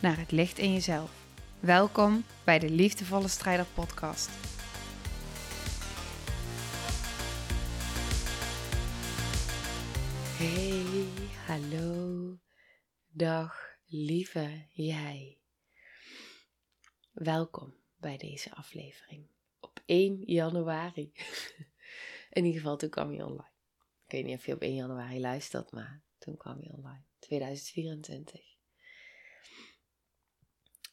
naar het licht in jezelf. Welkom bij de Liefdevolle Strijder Podcast. Hey, hallo, dag, lieve jij. Welkom bij deze aflevering op 1 januari. In ieder geval, toen kwam hij online. Ik weet niet of je op 1 januari luistert, maar toen kwam hij online. 2024.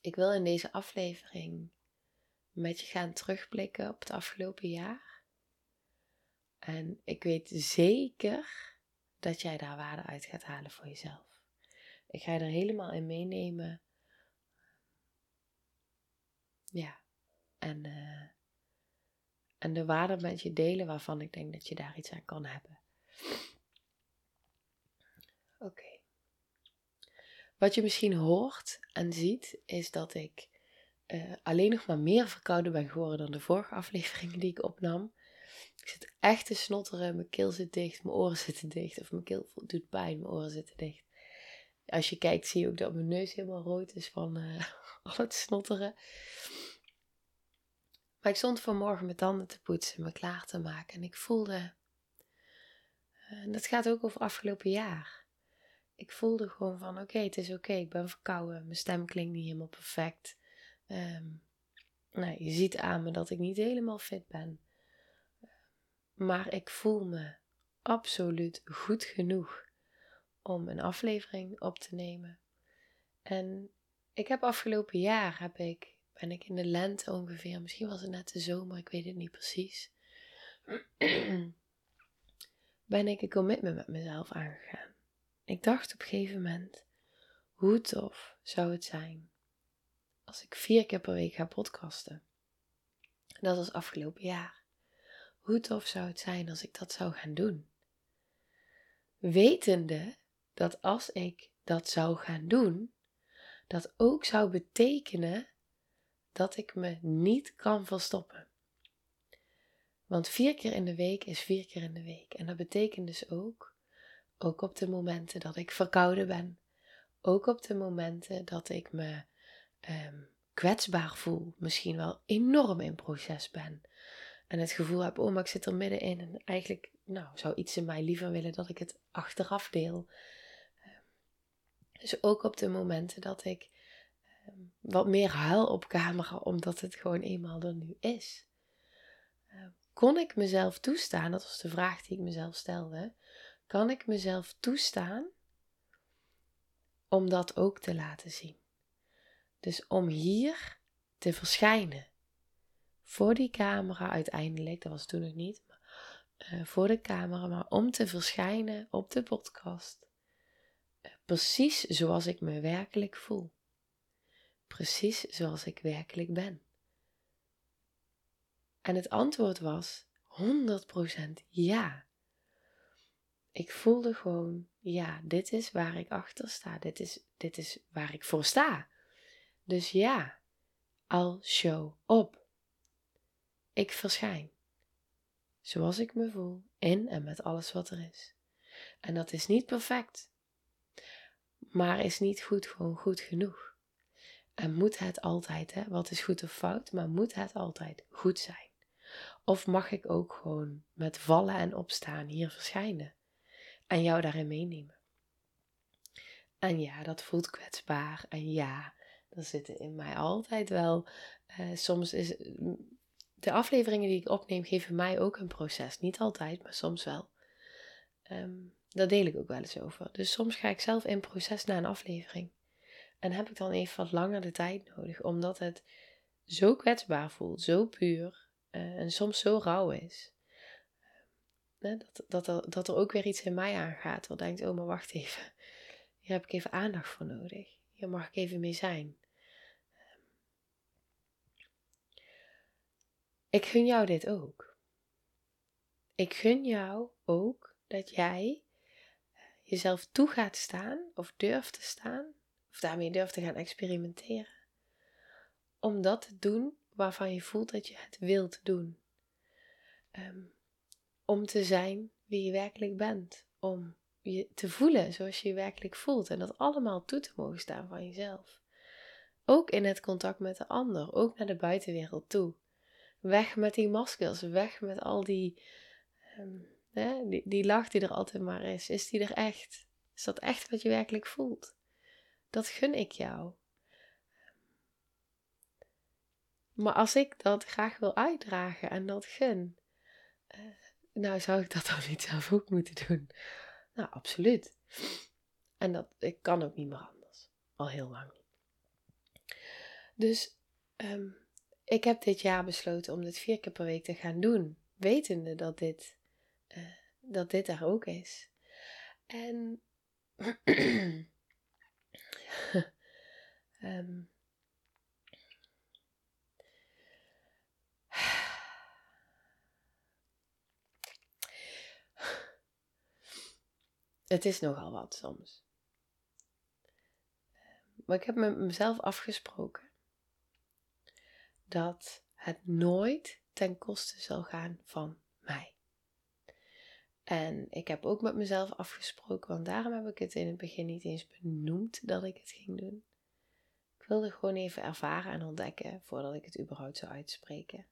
Ik wil in deze aflevering met je gaan terugblikken op het afgelopen jaar. En ik weet zeker dat jij daar waarde uit gaat halen voor jezelf. Ik ga je er helemaal in meenemen. Ja, en, uh, en de waarde met je delen waarvan ik denk dat je daar iets aan kan hebben. Oké. Wat je misschien hoort en ziet, is dat ik uh, alleen nog maar meer verkouden ben geworden dan de vorige afleveringen die ik opnam. Ik zit echt te snotteren, mijn keel zit dicht, mijn oren zitten dicht. Of mijn keel doet pijn, mijn oren zitten dicht. Als je kijkt zie je ook dat mijn neus helemaal rood is van uh, al het snotteren. Maar ik stond vanmorgen mijn tanden te poetsen, me klaar te maken. En ik voelde, uh, dat gaat ook over afgelopen jaar ik voelde gewoon van oké, het is oké, ik ben verkouden. Mijn stem klinkt niet helemaal perfect. Um, nou, je ziet aan me dat ik niet helemaal fit ben. Maar ik voel me absoluut goed genoeg om een aflevering op te nemen. En ik heb afgelopen jaar heb ik, ben ik in de lente ongeveer, misschien was het net de zomer, ik weet het niet precies. ben ik een commitment met mezelf aangegaan. Ik dacht op een gegeven moment, hoe tof zou het zijn als ik vier keer per week ga podcasten. Dat was afgelopen jaar. Hoe tof zou het zijn als ik dat zou gaan doen? Wetende dat als ik dat zou gaan doen, dat ook zou betekenen dat ik me niet kan verstoppen. Want vier keer in de week is vier keer in de week. En dat betekent dus ook ook op de momenten dat ik verkouden ben. Ook op de momenten dat ik me um, kwetsbaar voel. Misschien wel enorm in proces ben. En het gevoel heb, oh, maar ik zit er middenin. En eigenlijk, nou, zou iets in mij liever willen dat ik het achteraf deel. Ehm, dus ook op de momenten dat ik um, wat meer huil op camera, omdat het gewoon eenmaal er nu is. kon ik mezelf toestaan, dat was de vraag die ik mezelf stelde, kan ik mezelf toestaan om dat ook te laten zien. Dus om hier te verschijnen. Voor die camera uiteindelijk, dat was toen nog niet, uh, voor de camera, maar om te verschijnen op de podcast. Uh, precies zoals ik me werkelijk voel. Precies zoals ik werkelijk ben. En het antwoord was 100% ja ik voelde gewoon, ja, dit is waar ik achter sta. Dit is, dit is waar ik voor sta. Dus ja, al show op. Ik verschijn. Zoals ik me voel, in en met alles wat er is. En dat is niet perfect. Maar is niet goed gewoon goed genoeg. En moet het altijd, hè? Wat is goed of fout, maar moet het altijd goed zijn? Of mag ik ook gewoon met vallen en opstaan hier verschijnen? En jou daarin meenemen. En ja, dat voelt kwetsbaar. En ja, er zitten in mij altijd wel. Uh, soms is. De afleveringen die ik opneem geven mij ook een proces. Niet altijd, maar soms wel. Um, daar deel ik ook wel eens over. Dus soms ga ik zelf in proces naar een aflevering. En heb ik dan even wat langer de tijd nodig, omdat het zo kwetsbaar voelt, zo puur uh, en soms zo rauw is. Dat, dat, er, dat er ook weer iets in mij aangaat. Wat denkt, oh maar wacht even. Hier heb ik even aandacht voor nodig. Hier mag ik even mee zijn. Ik gun jou dit ook. Ik gun jou ook dat jij eh, jezelf toe gaat staan of durft te staan, of daarmee durft te gaan experimenteren, om dat te doen waarvan je voelt dat je het wilt doen. Ehm, om te zijn wie je werkelijk bent. Om je te voelen zoals je je werkelijk voelt. En dat allemaal toe te mogen staan van jezelf. Ook in het contact met de ander. Ook naar de buitenwereld toe. Weg met die maskers. Weg met al die, um, die, die lach die er altijd maar is. Is die er echt? Is dat echt wat je werkelijk voelt? Dat gun ik jou. Maar als ik dat graag wil uitdragen en dat gun, uh, nou zou ik dat dan niet zelf ook moeten doen? Nou, absoluut. En dat ik kan ook niet meer anders. Al heel lang niet. Dus um, ik heb dit jaar besloten om dit vier keer per week te gaan doen. Wetende dat dit, uh, dat dit er ook is. En um, Het is nogal wat soms. Maar ik heb met mezelf afgesproken dat het nooit ten koste zal gaan van mij. En ik heb ook met mezelf afgesproken, want daarom heb ik het in het begin niet eens benoemd dat ik het ging doen. Ik wilde gewoon even ervaren en ontdekken voordat ik het überhaupt zou uitspreken.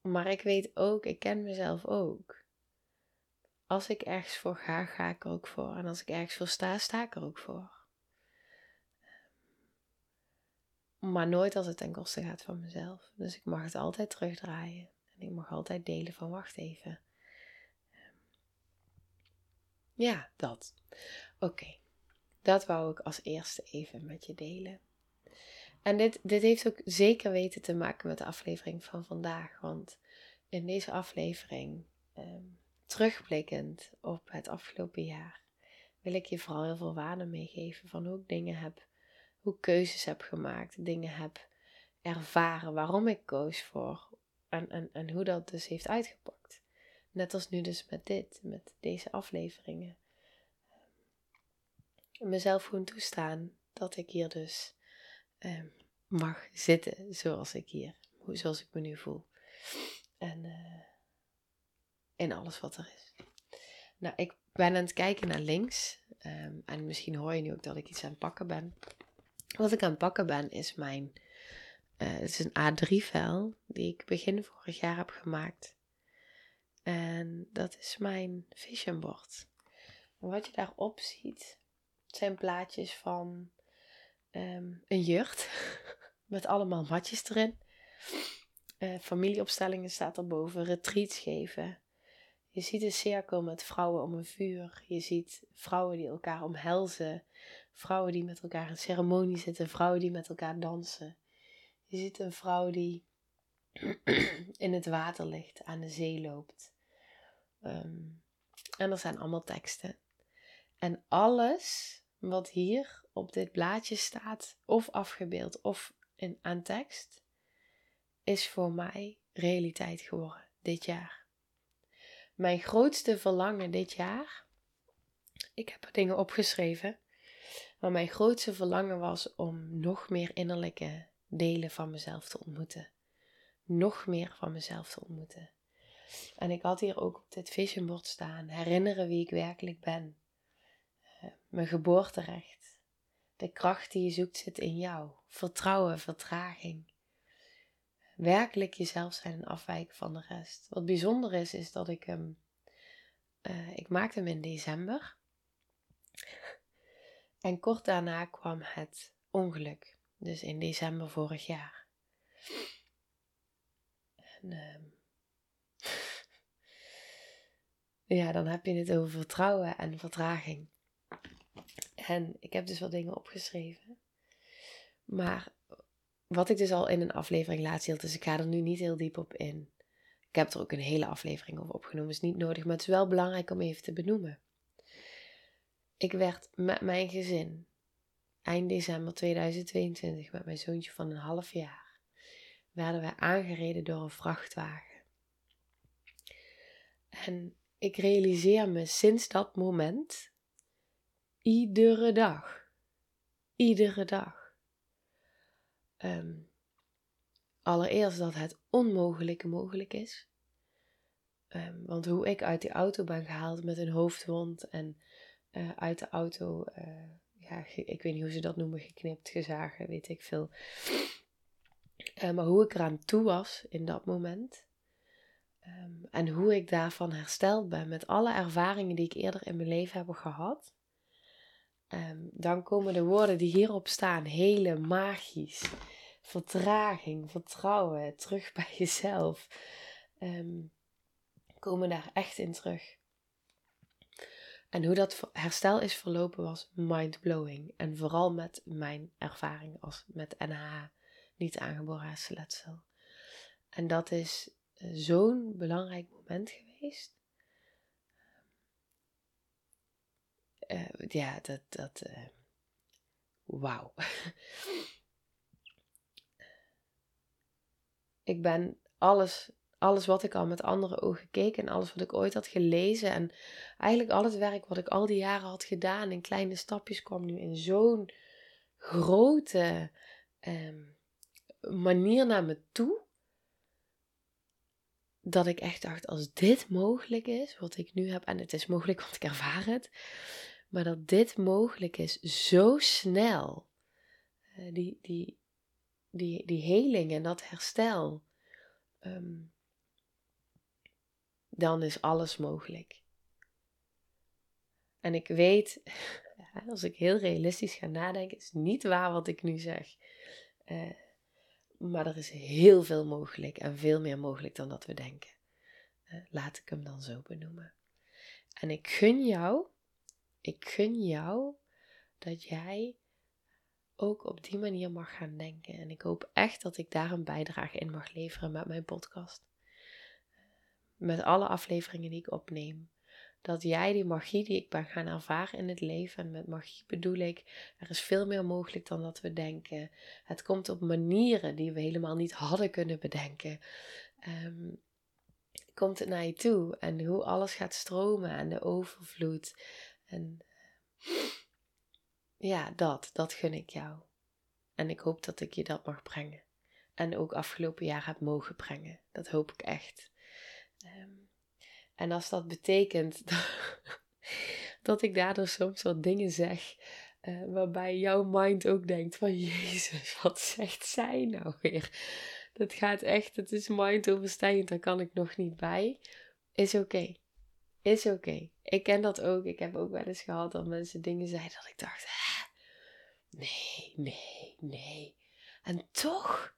Maar ik weet ook, ik ken mezelf ook als ik ergens voor ga, ga ik er ook voor. En als ik ergens voor sta, sta ik er ook voor. Maar nooit als het ten koste gaat van mezelf. Dus ik mag het altijd terugdraaien. En ik mag altijd delen van wacht even. Ja, dat. Oké. Dat wou ik als eerste even met je delen. En dit, dit heeft ook zeker weten te maken met de aflevering van vandaag. Want in deze aflevering ehm, terugblikkend op het afgelopen jaar wil ik je vooral heel veel waarde meegeven van hoe ik dingen heb, hoe keuzes heb gemaakt, dingen heb ervaren, waarom ik koos voor en, en, en hoe dat dus heeft uitgepakt. Net als nu dus met dit, met deze afleveringen. Mezelf gewoon toestaan dat ik hier dus um, mag zitten zoals ik hier, zoals ik me nu voel. En uh, in alles wat er is. Nou, ik ben aan het kijken naar links. Ehm, en misschien hoor je nu ook dat ik iets aan het pakken ben. Wat ik aan het pakken ben is mijn. Uh, het is een A3-vel die ik begin vorig jaar heb gemaakt. En dat is mijn vision board. En wat je daarop ziet, zijn plaatjes van ehm, een jurt met allemaal matjes erin. Uh, familieopstellingen staat erboven, retreats geven, je ziet een cirkel met vrouwen om een vuur. Je ziet vrouwen die elkaar omhelzen. Vrouwen die met elkaar in ceremonie zitten. Vrouwen die met elkaar dansen. Je ziet een vrouw die in het water ligt, aan de zee loopt. Ehm, en er zijn allemaal teksten. En alles wat hier op dit blaadje staat, of afgebeeld of in, aan tekst, is voor mij realiteit geworden dit jaar mijn grootste verlangen dit jaar. Ik heb dingen opgeschreven. Maar mijn grootste verlangen was om nog meer innerlijke delen van mezelf te ontmoeten. Nog meer van mezelf te ontmoeten. En ik had hier ook op dit visionboard staan: herinneren wie ik werkelijk ben. Uh, mijn geboorterecht. De kracht die je zoekt zit in jou. Vertrouwen, vertraging werkelijk jezelf zijn en afwijken van de rest. Wat bijzonder is, is dat ik hem. Uh, ik maakte hem in december. En kort daarna kwam het ongeluk. Dus in december vorig jaar. En. Uh, ja, dan heb je het over vertrouwen en vertraging. En ik heb dus wat dingen opgeschreven. Maar wat ik dus al in een aflevering laatst hield, dus ik ga er nu niet heel diep op in. Ik heb er ook een hele aflevering over opgenomen, is niet nodig, maar het is wel belangrijk om even te benoemen. ik werd met mijn gezin eind december 2022 met mijn zoontje van een half jaar werden wij aangereden door een vrachtwagen. En ik realiseer me sinds dat moment iedere dag, iedere dag, ehm, allereerst dat het onmogelijke mogelijk is. Ehm, want hoe ik uit die auto ben gehaald met een hoofdwond en uh, uit de auto, uh, ja, ik weet niet hoe ze dat noemen, geknipt, gezagen, weet ik veel. Uh, maar hoe ik eraan toe was in dat moment. Um, en hoe ik daarvan hersteld ben met alle ervaringen die ik eerder in mijn leven heb gehad. Um, dan komen de woorden die hierop staan, hele magisch. Vertraging, vertrouwen, terug bij jezelf. Um, komen daar echt in terug. En hoe dat herstel is verlopen was mind-blowing. En vooral met mijn ervaring als met NH, niet aangeboren hersenletsel. En dat is eh, zo'n belangrijk moment geweest. Uh, ja, dat, dat uh, wauw. ik ben alles alles wat ik al met andere ogen keek en alles wat ik ooit had gelezen en eigenlijk al het werk wat ik al die jaren had gedaan in kleine stapjes kwam nu in zo'n grote ehm, manier naar me toe. Dat ik echt dacht, als dit mogelijk is, wat ik nu heb, en het is mogelijk, want ik ervaar het, maar dat dit mogelijk is zo snel, uh, die, die, die, die heling en dat herstel, um, dan is alles mogelijk. En ik weet, als ik heel realistisch ga nadenken, is niet waar wat ik nu zeg. Uh, maar er is heel veel mogelijk en veel meer mogelijk dan dat we denken. Uh, laat ik hem dan zo benoemen. En ik gun jou, ik gun jou dat jij ook op die manier mag gaan denken. En ik hoop echt dat ik daar een bijdrage in mag leveren met mijn podcast met alle afleveringen die ik opneem. Dat jij die magie die ik ben gaan ervaren in het leven, en met magie bedoel ik, er is veel meer mogelijk dan dat we denken. Het komt op manieren die we helemaal niet hadden kunnen bedenken. Um, komt het naar je toe en hoe alles gaat stromen en de overvloed. En ja, dat, dat gun ik jou. En ik hoop dat ik je dat mag brengen. En ook afgelopen jaar heb mogen brengen. Dat hoop ik echt. Ehm, en als dat betekent dat ik daardoor soms wat dingen zeg uh, waarbij jouw mind ook denkt van Jezus, wat zegt zij nou weer? Dat gaat echt, het is mind overstijgend, daar kan ik nog niet bij. Is oké. Is oké. Ik ken dat ook. Ik heb ook wel eens gehad dat mensen dingen zeiden dat ik dacht, Hè? nee, nee, nee. En toch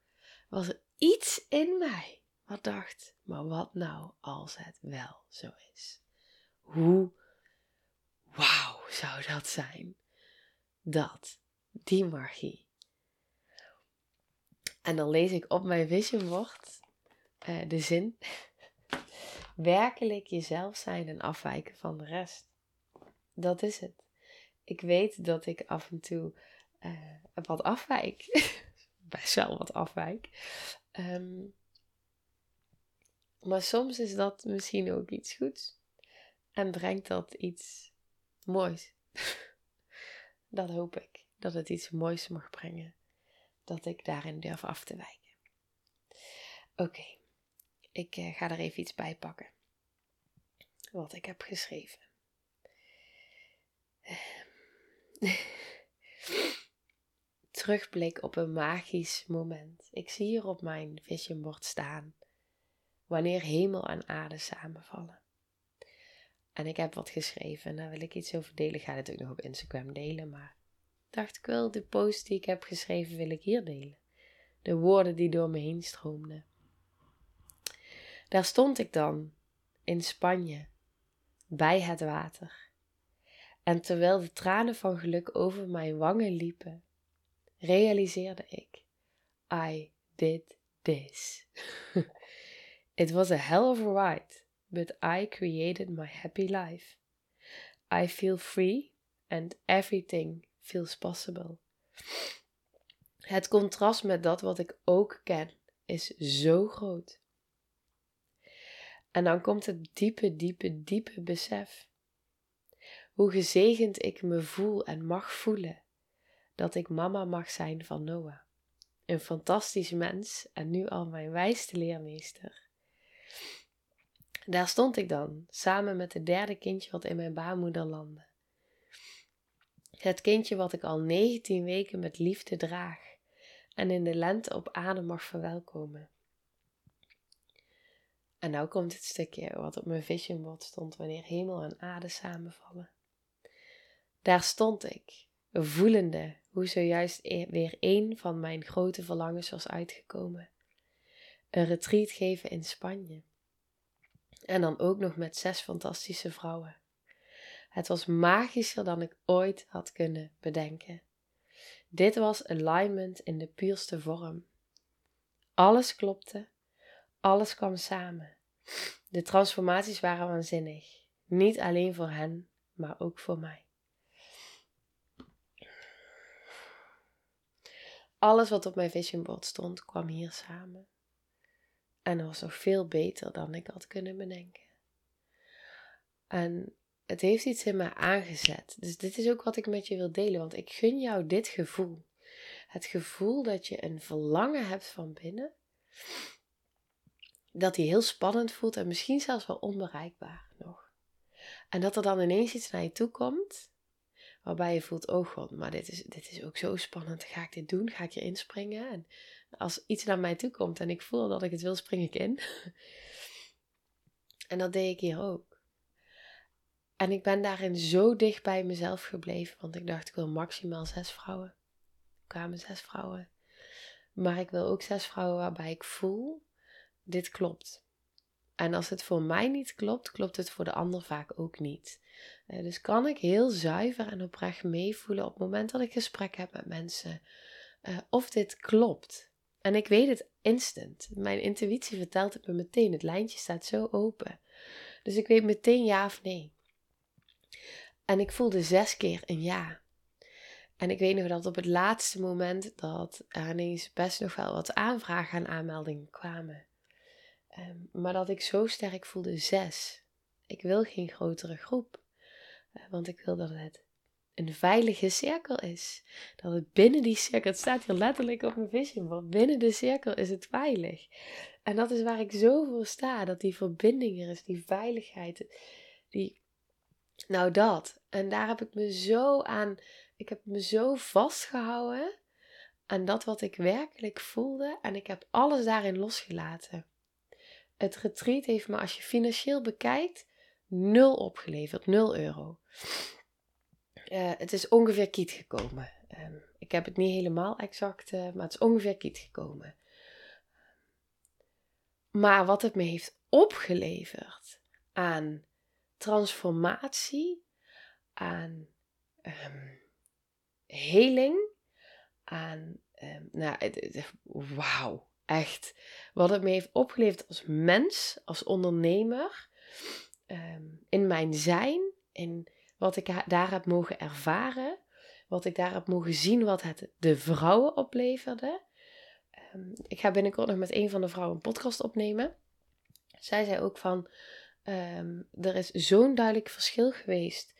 was er iets in mij wat dacht, maar wat nou als het wel zo is? Hoe wauw zou dat zijn? Dat, die magie. En dan lees ik op mijn vision board uh, de zin: werkelijk jezelf zijn en afwijken van de rest. Dat is het. Ik weet dat ik af en toe uh, wat afwijk. Best wel wat afwijk. Um, maar soms is dat misschien ook iets goeds. En brengt dat iets moois. dat hoop ik. Dat het iets moois mag brengen. Dat ik daarin durf af te wijken. Oké, ik uh, ga er even iets bij pakken. Wat ik heb geschreven. Terugblik op een magisch moment. Ik zie hier op mijn visionbord staan wanneer hemel en aarde samenvallen. En ik heb wat geschreven en daar wil ik iets over delen. Ik ga het ook nog op Instagram delen, maar dacht ik wel, de post die ik heb geschreven wil ik hier delen. De woorden die door me heen stroomden. Daar stond ik dan, in Spanje, bij het water. En terwijl de tranen van geluk over mijn wangen liepen, realiseerde ik: I did this. It was a hell of a ride, but I created my happy life. I feel free and everything feels possible. Het contrast met dat wat ik ook ken is zo groot. En dan komt het diepe, diepe, diepe besef. Hoe gezegend ik me voel en mag voelen dat ik mama mag zijn van Noah. Een fantastisch mens en nu al mijn wijste leermeester. Daar stond ik dan, samen met het derde kindje wat in mijn baarmoeder landde. Het kindje wat ik al 19 weken met liefde draag en in de lente op adem mag verwelkomen. En nou komt het stukje wat op mijn vision board stond wanneer hemel en aarde samenvallen. Daar stond ik, voelende hoe zojuist e- weer een van mijn grote verlangens was uitgekomen. Een retreat geven in Spanje. En dan ook nog met zes fantastische vrouwen. Het was magischer dan ik ooit had kunnen bedenken. Dit was alignment in de puurste vorm. Alles klopte, alles kwam samen. De transformaties waren waanzinnig. Niet alleen voor hen, maar ook voor mij. Alles wat op mijn vision board stond, kwam hier samen. En dat was nog veel beter dan ik had kunnen bedenken. En het heeft iets in me aangezet. Dus dit is ook wat ik met je wil delen, want ik gun jou dit gevoel. Het gevoel dat je een verlangen hebt van binnen, dat die heel spannend voelt en misschien zelfs wel onbereikbaar nog. En dat er dan ineens iets naar je toe komt, waarbij je voelt, oh god, maar dit is, dit is ook zo spannend. Ga ik dit doen? Ga ik erin springen? En als iets naar mij toe komt en ik voel dat ik het wil, spring ik in. en dat deed ik hier ook. En ik ben daarin zo dicht bij mezelf gebleven, want ik dacht, ik wil maximaal zes vrouwen. Er kwamen zes vrouwen. Maar ik wil ook zes vrouwen waarbij ik voel, dit klopt. En als het voor mij niet klopt, klopt het voor de ander vaak ook niet. Eh, dus kan ik heel zuiver en oprecht meevoelen op het moment dat ik gesprek heb met mensen uh, of dit klopt. En ik weet het instant. Mijn intuïtie vertelt het me meteen. Het lijntje staat zo open. Dus ik weet meteen ja of nee. En ik voelde zes keer een ja. En ik weet nog dat op het laatste moment dat er ineens best nog wel wat aanvragen en aanmeldingen kwamen. Ehm, maar dat ik zo sterk voelde zes. Ik wil geen grotere groep. Uh, want ik wil dat het een veilige cirkel is. Dat het binnen die cirkel, het staat hier letterlijk op mijn vision binnen de cirkel is het veilig. En dat is waar ik zo voor sta, dat die verbinding er is, die veiligheid, die, nou dat. En daar heb ik me zo aan, ik heb me zo vastgehouden aan dat wat ik werkelijk voelde en ik heb alles daarin losgelaten. Het retreat heeft me, als je financieel bekijkt, nul opgeleverd, nul euro. Uh, het is ongeveer kiet gekomen. Uh, ik heb het niet helemaal exact, uh, maar het is ongeveer kiet gekomen. Maar wat het me heeft opgeleverd aan transformatie, aan um, heling, aan, um, nou, wauw, echt. Wat het me heeft opgeleverd als mens, als ondernemer, um, in mijn zijn, in wat ik daar heb mogen ervaren, wat ik daar heb mogen zien, wat het de vrouwen opleverde. Um, ik ga binnenkort nog met een van de vrouwen een podcast opnemen. Zij zei ook van, um, er is zo'n duidelijk verschil geweest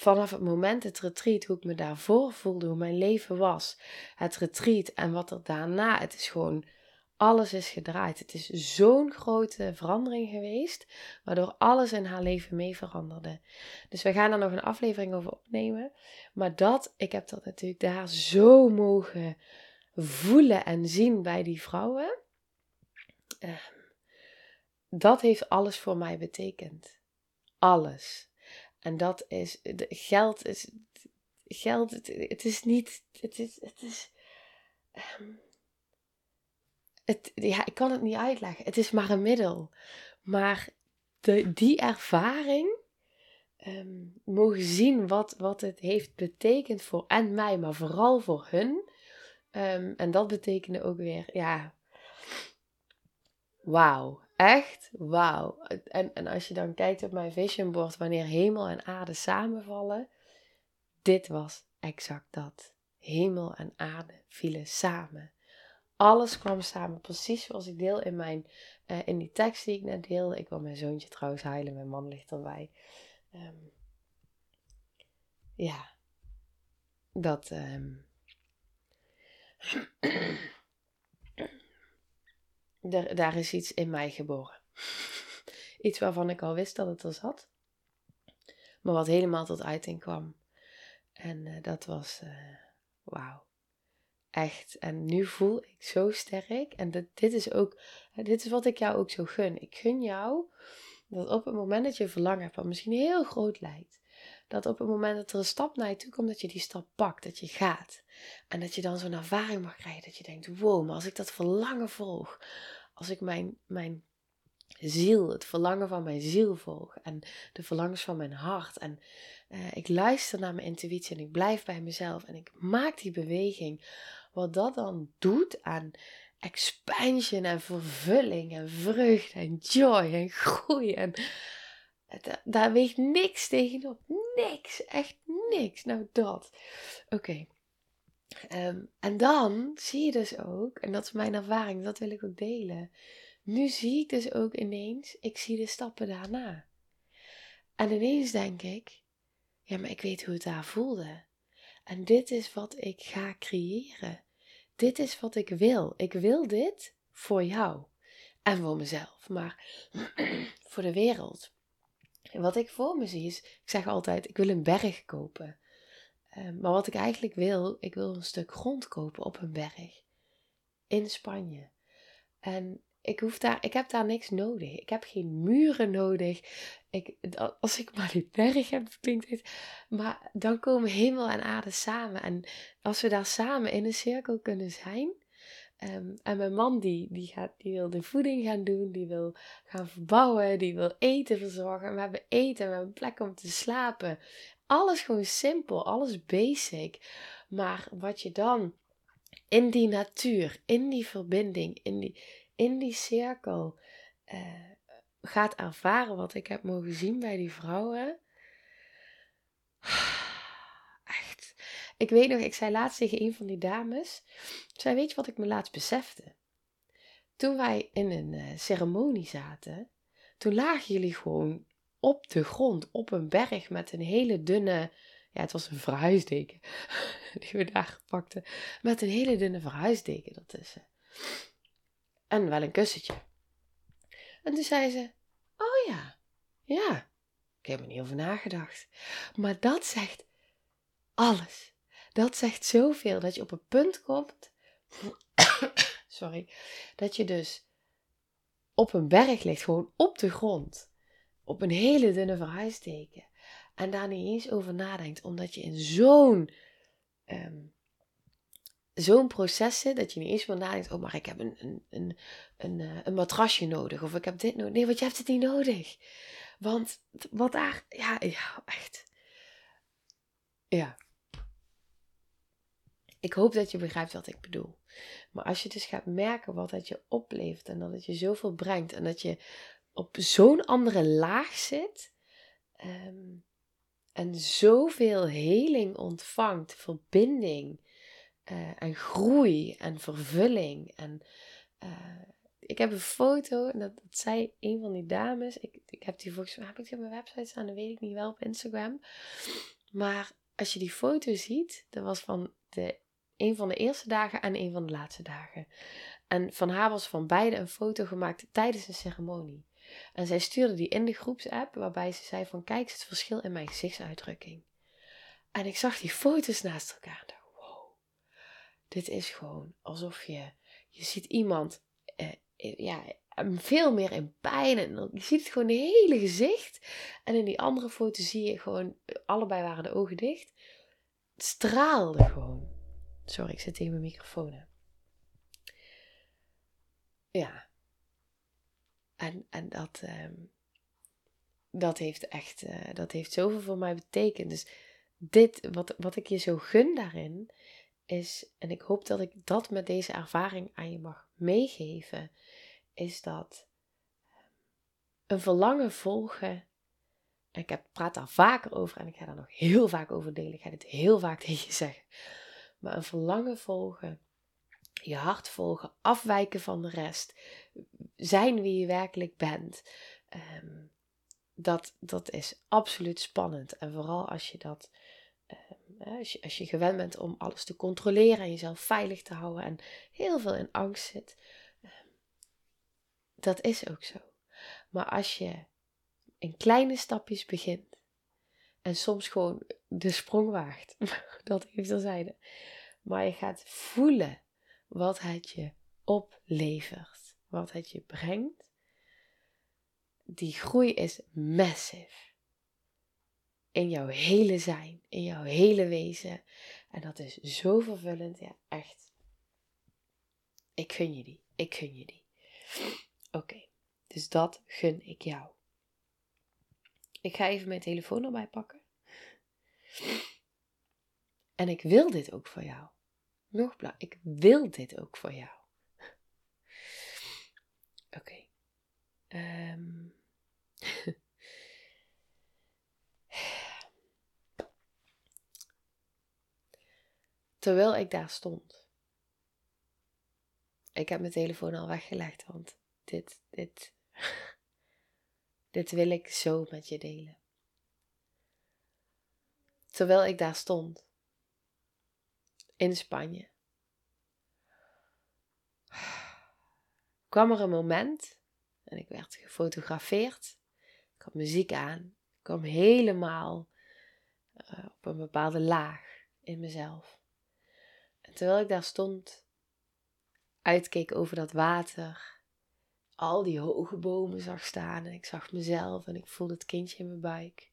vanaf het moment het retreat, hoe ik me daarvoor voelde, hoe mijn leven was, het retreat en wat er daarna, het is gewoon alles is gedraaid. Het is zo'n grote verandering geweest, waardoor alles in haar leven mee veranderde. Dus we gaan er nog een aflevering over opnemen. Maar dat, ik heb dat natuurlijk daar zo mogen voelen en zien bij die vrouwen. Uh, dat heeft alles voor mij betekend. Alles. En dat is, geld is, geld, het, is niet, het is, het is, um, het, ja, ik kan het niet uitleggen. Het is maar een middel. Maar de, die ervaring, um, mogen zien wat, wat het heeft betekend voor en mij, maar vooral voor hun. Um, en dat betekende ook weer, ja, wauw. Echt wauw. En, en als je dan kijkt op mijn vision board, wanneer hemel en aarde samenvallen, dit was exact dat. Hemel en aarde vielen samen. Alles kwam samen, precies zoals ik deel in, mijn, uh, in die tekst die ik net deelde. Ik wil mijn zoontje trouwens huilen, mijn man ligt erbij. Um, ja, dat. Um, daar, daar is iets in mij geboren. Iets waarvan ik al wist dat het er zat, maar wat helemaal tot uiting kwam. En uh, dat was uh, wauw. Echt. En nu voel ik zo sterk. En dit, dit is ook, dit is wat ik jou ook zo gun. Ik gun jou dat op het moment dat je verlangen hebt, wat misschien heel groot lijkt, dat op het moment dat er een stap naar je toe komt, dat je die stap pakt, dat je gaat. En dat je dan zo'n ervaring mag krijgen, dat je denkt, wow, maar als ik dat verlangen volg, als ik mijn, mijn ziel, het verlangen van mijn ziel volg en de verlangens van mijn hart en uh, ik luister naar mijn intuïtie en ik blijf bij mezelf en ik maak die beweging, wat dat dan doet aan expansion en vervulling en vreugde en joy en groei. En daar weegt niks tegenop. Niks. Echt niks. Nou, dat. Oké. Ehm, en dan zie je dus ook, en dat is mijn ervaring, dat wil ik ook delen. Nu zie ik dus ook ineens, ik zie de stappen daarna. En ineens denk ik, ja, maar ik weet hoe het daar voelde. En dit is wat ik ga creëren dit is wat ik wil. Ik wil dit voor jou en voor mezelf, maar voor de wereld. Wat ik voor me zie is, ik zeg altijd, ik wil een berg kopen. Ehm, maar wat ik eigenlijk wil, ik wil een stuk grond kopen op een berg in Spanje. En ik, hoef daar, ik heb daar niks nodig. Ik heb geen muren nodig. Ik, als ik maar die berg heb, klinkt het. Maar dan komen hemel en aarde samen. En als we daar samen in een cirkel kunnen zijn. Um, en mijn man die, die, gaat, die wil de voeding gaan doen, die wil gaan verbouwen, die wil eten verzorgen. we hebben eten, we hebben plek om te slapen. Alles gewoon simpel, alles basic. Maar wat je dan in die natuur, in die verbinding, in die, in die cirkel uh, gaat ervaren wat ik heb mogen zien bij die vrouwen. Ik weet nog, ik zei laatst tegen een van die dames. Zij weet je wat ik me laatst besefte? Toen wij in een uh, ceremonie zaten, toen lagen jullie gewoon op de grond, op een berg met een hele dunne, ja, het was een verhuisdeken die we daar pakten, met een hele dunne verhuisdeken ertussen. En wel een kussentje. En toen zei ze: Oh ja, ja, ik heb er niet over nagedacht. Maar dat zegt alles. Dat zegt zoveel dat je op een punt komt. sorry. Dat je dus op een berg ligt, gewoon op de grond. Op een hele dunne verhuisdeken. En daar niet eens over nadenkt, omdat je in zo'n um, zo'n proces zit dat je niet eens meer nadenkt: oh, maar ik heb een, een, een, een, eh, een matrasje nodig of ik heb dit nodig. Nee, want je hebt het niet nodig. Want wat daar, ja, echt. Ja. Ik hoop dat je begrijpt wat ik bedoel. Maar als je dus gaat merken wat het je oplevert en dat het je zoveel brengt en dat je op zo'n andere laag zit ehm, en zoveel heling ontvangt, verbinding, uh, en groei en vervulling. En uh, ik heb een foto, en dat, dat, zei een van die dames. Ik, ik heb die volgens mij, heb ik die op mijn website staan? Dat weet ik niet wel op Instagram. Maar als je die foto ziet, dat was van de, een van de eerste dagen en een van de laatste dagen. En van haar was van beide een foto gemaakt tijdens een ceremonie. En zij stuurde die in de groepsapp, waarbij ze zei van kijk het verschil in mijn gezichtsuitdrukking. En ik zag die foto's naast elkaar. Dit is gewoon alsof je, je ziet iemand, eh, ja, veel meer in pijn. En je ziet het gewoon de hele gezicht. En in die andere foto zie je gewoon, allebei waren de ogen dicht. Het straalde gewoon. Sorry, ik zit tegen mijn microfoon. Ja. En, en dat, ehm, dat heeft echt, uh, dat heeft zoveel voor mij betekend. Dus dit, wat, wat ik je zo gun daarin, is, en ik hoop dat ik dat met deze ervaring aan je mag meegeven, is dat een verlangen volgen. En ik heb, praat daar vaker over en ik ga daar nog heel vaak over delen. Ik ga dit heel vaak tegen je zeggen. Maar een verlangen volgen, je hart volgen, afwijken van de rest, zijn wie je werkelijk bent. Ehm, dat, dat is absoluut spannend. En vooral als je dat. Ehm, als, je, als je gewend bent om alles te controleren en jezelf veilig te houden en heel veel in angst zit. Ehm, dat is ook zo. Maar als je in kleine stapjes begint en soms gewoon de sprong waagt, dat even terzijde, maar je gaat voelen wat het je oplevert, wat het je brengt, die groei is massive. In jouw hele zijn, in jouw hele wezen. En dat is zo vervullend, ja, echt. Ik gun je die, ik gun je die. Oké, dus dat gun ik jou. Ik ga even mijn telefoon erbij pakken. En ik wil dit ook voor jou. Nog blauw, ik wil dit ook voor jou. Oké. Ehm. Terwijl ik daar stond. Ik heb mijn telefoon al weggelegd, want dit, dit, dit wil ik zo met je delen. Terwijl ik daar stond, in Spanje, kwam er een moment en ik werd gefotografeerd. Ik had muziek aan. Ik kwam helemaal uh, op een bepaalde laag in mezelf. En terwijl ik daar stond, uitkeek over dat water, al die hoge bomen zag staan en ik zag mezelf en ik voelde het kindje in mijn buik,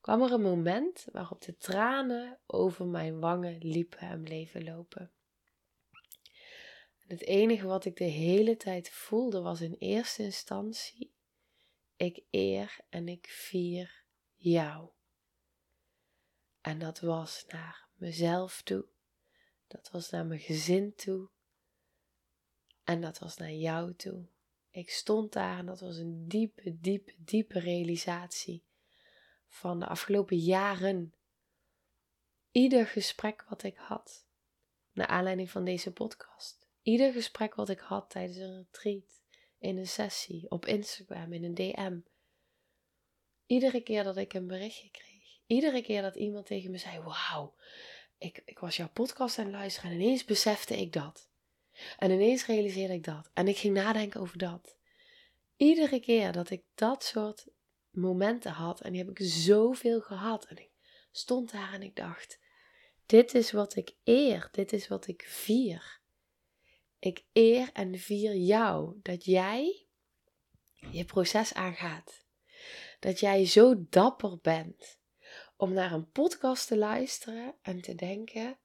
kwam er een moment waarop de tranen over mijn wangen liepen en bleven lopen. En het enige wat ik de hele tijd voelde was in eerste instantie: ik eer en ik vier jou. En dat was naar mezelf toe, dat was naar mijn gezin toe en dat was naar jou toe. Ik stond daar en dat was een diepe, diepe, diepe realisatie van de afgelopen jaren. Ieder gesprek wat ik had, naar aanleiding van deze podcast. Ieder gesprek wat ik had tijdens een retreat, in een sessie, op Instagram, in een DM. Iedere keer dat ik een berichtje kreeg. Iedere keer dat iemand tegen me zei: Wauw, ik, ik was jouw podcast aan het luisteren en ineens besefte ik dat. En ineens realiseerde ik dat. En ik ging nadenken over dat. Iedere keer dat ik dat soort momenten had, en die heb ik zoveel gehad. En ik stond daar en ik dacht: Dit is wat ik eer, dit is wat ik vier. Ik eer en vier jou dat jij je proces aangaat. Dat jij zo dapper bent om naar een podcast te luisteren en te denken: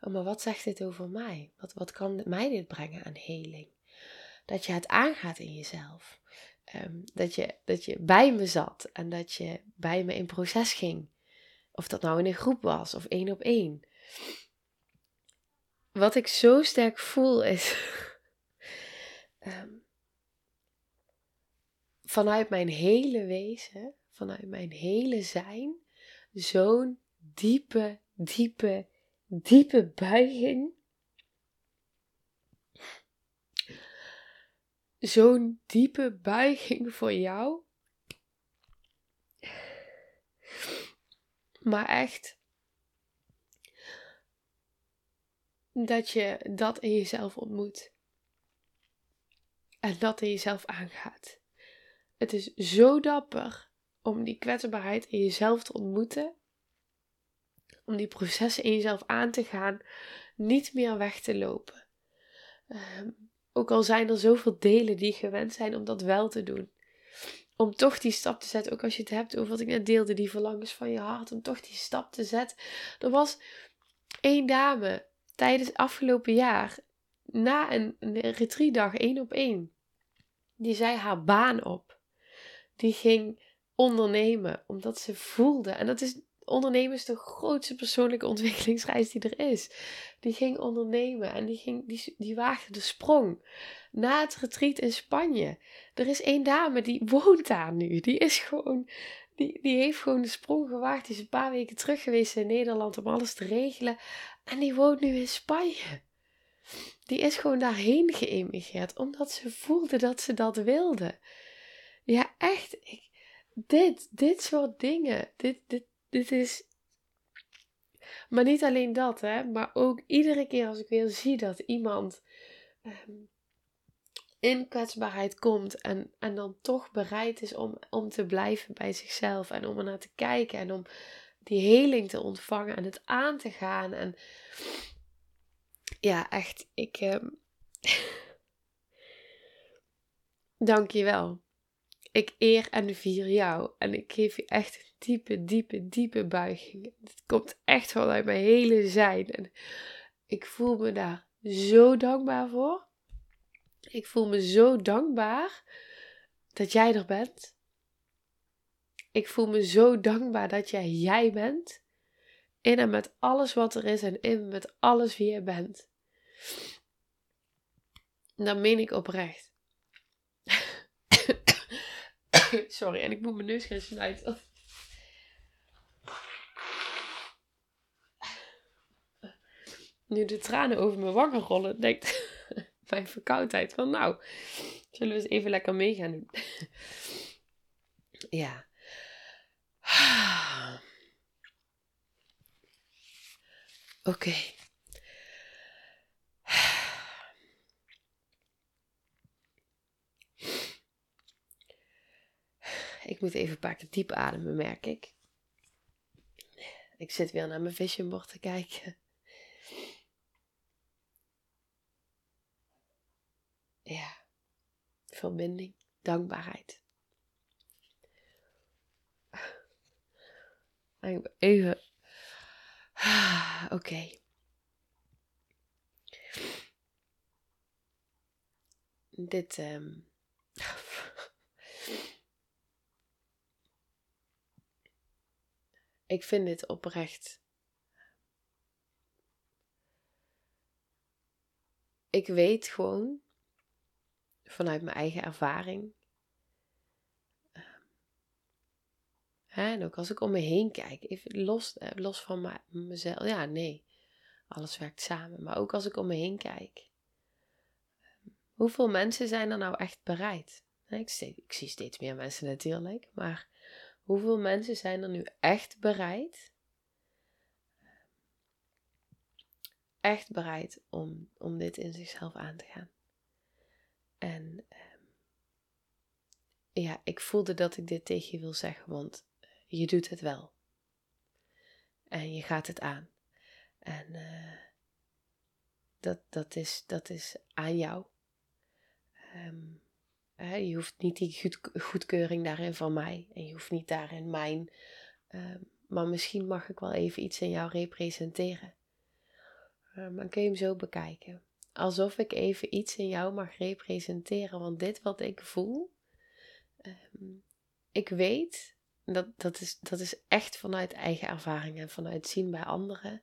oh, maar wat zegt dit over mij? Wat, wat kan mij dit brengen aan heling? Dat je het aangaat in jezelf. Ehm, dat, je, dat je bij me zat en dat je bij me in proces ging. Of dat nou in een groep was of één op één. Wat ik zo sterk voel is. Ehm, vanuit mijn hele wezen, vanuit mijn hele zijn, zo'n diepe, diepe, diepe buiging zo'n diepe buiging voor jou. Maar echt dat je dat in jezelf ontmoet. En dat in jezelf aangaat. Het is zo dapper om die kwetsbaarheid in jezelf te ontmoeten. Om die processen in jezelf aan te gaan. Niet meer weg te lopen. Um, ook al zijn er zoveel delen die gewend zijn om dat wel te doen. Om toch die stap te zetten, ook als je het hebt over wat ik net deelde, die verlangens van je hart, om toch die stap te zetten. Er was één dame tijdens het afgelopen jaar, na een, een één op één, die zei haar baan op. Die ging ondernemen, omdat ze voelde. En dat is ondernemen is de grootste persoonlijke ontwikkelingsreis die er is. Die ging ondernemen en die, ging, die, die waagde de sprong. Na het retreat in Spanje. Er is één dame die woont daar nu. Die is gewoon. Die, die heeft gewoon de sprong gewaagd. Die is een paar weken terug geweest in Nederland om alles te regelen. En die woont nu in Spanje. Die is gewoon daarheen geëmigreerd omdat ze voelde dat ze dat wilde. Ja, echt. Ik, dit, dit soort dingen. Dit, dit, dit is. Maar niet alleen dat, hè. Maar ook iedere keer als ik weer zie dat iemand um, in kwetsbaarheid komt. En, en dan toch bereid is om, om te blijven bij zichzelf. En om er naar te kijken. En om die heling te ontvangen. En het aan te gaan. En ja, echt. Ik. Um, Dank je wel. Ik eer en vier jou. En ik geef je echt een diepe, diepe, diepe buiging. Het komt echt vanuit mijn hele zijn. En ik voel me daar zo dankbaar voor. Ik voel me zo dankbaar dat jij er bent. Ik voel me zo dankbaar dat jij jij bent. In en met alles wat er is en in met alles wie je bent. En dat meen ik oprecht. Sorry, en ik moet mijn neus gaan snuiten. Nu de tranen over mijn wangen rollen, denkt mijn verkoudheid van nou, zullen we eens even lekker mee gaan doen. ja. Oké. Ik moet even een paar keer diep ademen, merk ik. Ik zit weer naar mijn vision board te kijken. Ja, verbinding, dankbaarheid. Even. Oké. Dit. Um... Ik vind dit oprecht. Ik weet gewoon vanuit mijn eigen ervaring. Hè, en ook als ik om me heen kijk, los, eh, los van mezelf. Ja, nee, alles werkt samen. Maar ook als ik om me heen kijk. Ehm, hoeveel mensen zijn er nou echt bereid? Ik, ik zie steeds meer mensen natuurlijk, maar Hoeveel mensen zijn er nu echt bereid? Echt bereid om, om dit in zichzelf aan te gaan. En ehm, ja, ik voelde dat ik dit tegen je wil zeggen, want je doet het wel. En je gaat het aan. En uh, dat, dat, is, dat is aan jou. Um, je hoeft niet die goedkeuring daarin van mij. En je hoeft niet daarin mijn. Ehm, maar misschien mag ik wel even iets in jou representeren. Uh, maar kun je hem zo bekijken. Alsof ik even iets in jou mag representeren. Want dit wat ik voel. Ehm, ik weet. Dat, dat, is, dat is echt vanuit eigen ervaring en vanuit zien bij anderen.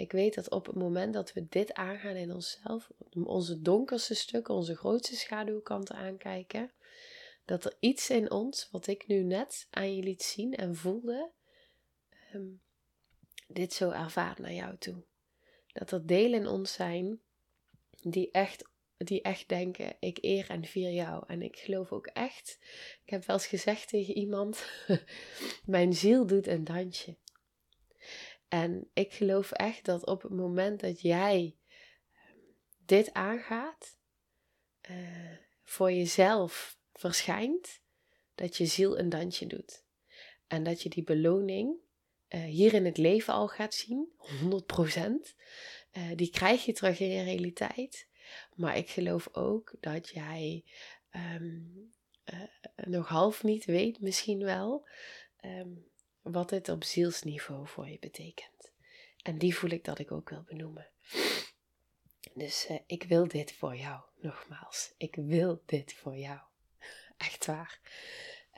Ik weet dat op het moment dat we dit aangaan in onszelf, onze donkerste stukken, onze grootste schaduwkanten aankijken, dat er iets in ons, wat ik nu net aan je liet zien en voelde, ehm, dit zo ervaart naar jou toe. Dat er delen in ons zijn die echt, die echt denken: ik eer en vier jou. En ik geloof ook echt, ik heb wel eens gezegd tegen iemand: mijn ziel doet een dansje. En ik geloof echt dat op het moment dat jij ehm, dit aangaat, uh, voor jezelf verschijnt, dat je ziel een dansje doet. En dat je die beloning uh, hier in het leven al gaat zien, 100%. Uh, eh, die krijg je terug in je realiteit. Maar ik geloof ook dat jij um, nog half niet weet, misschien wel, um, wat dit op zielsniveau voor je betekent. En die voel ik dat ik ook wil benoemen. Dus uh, ik wil dit voor jou, nogmaals. Ik wil dit voor jou. Echt waar.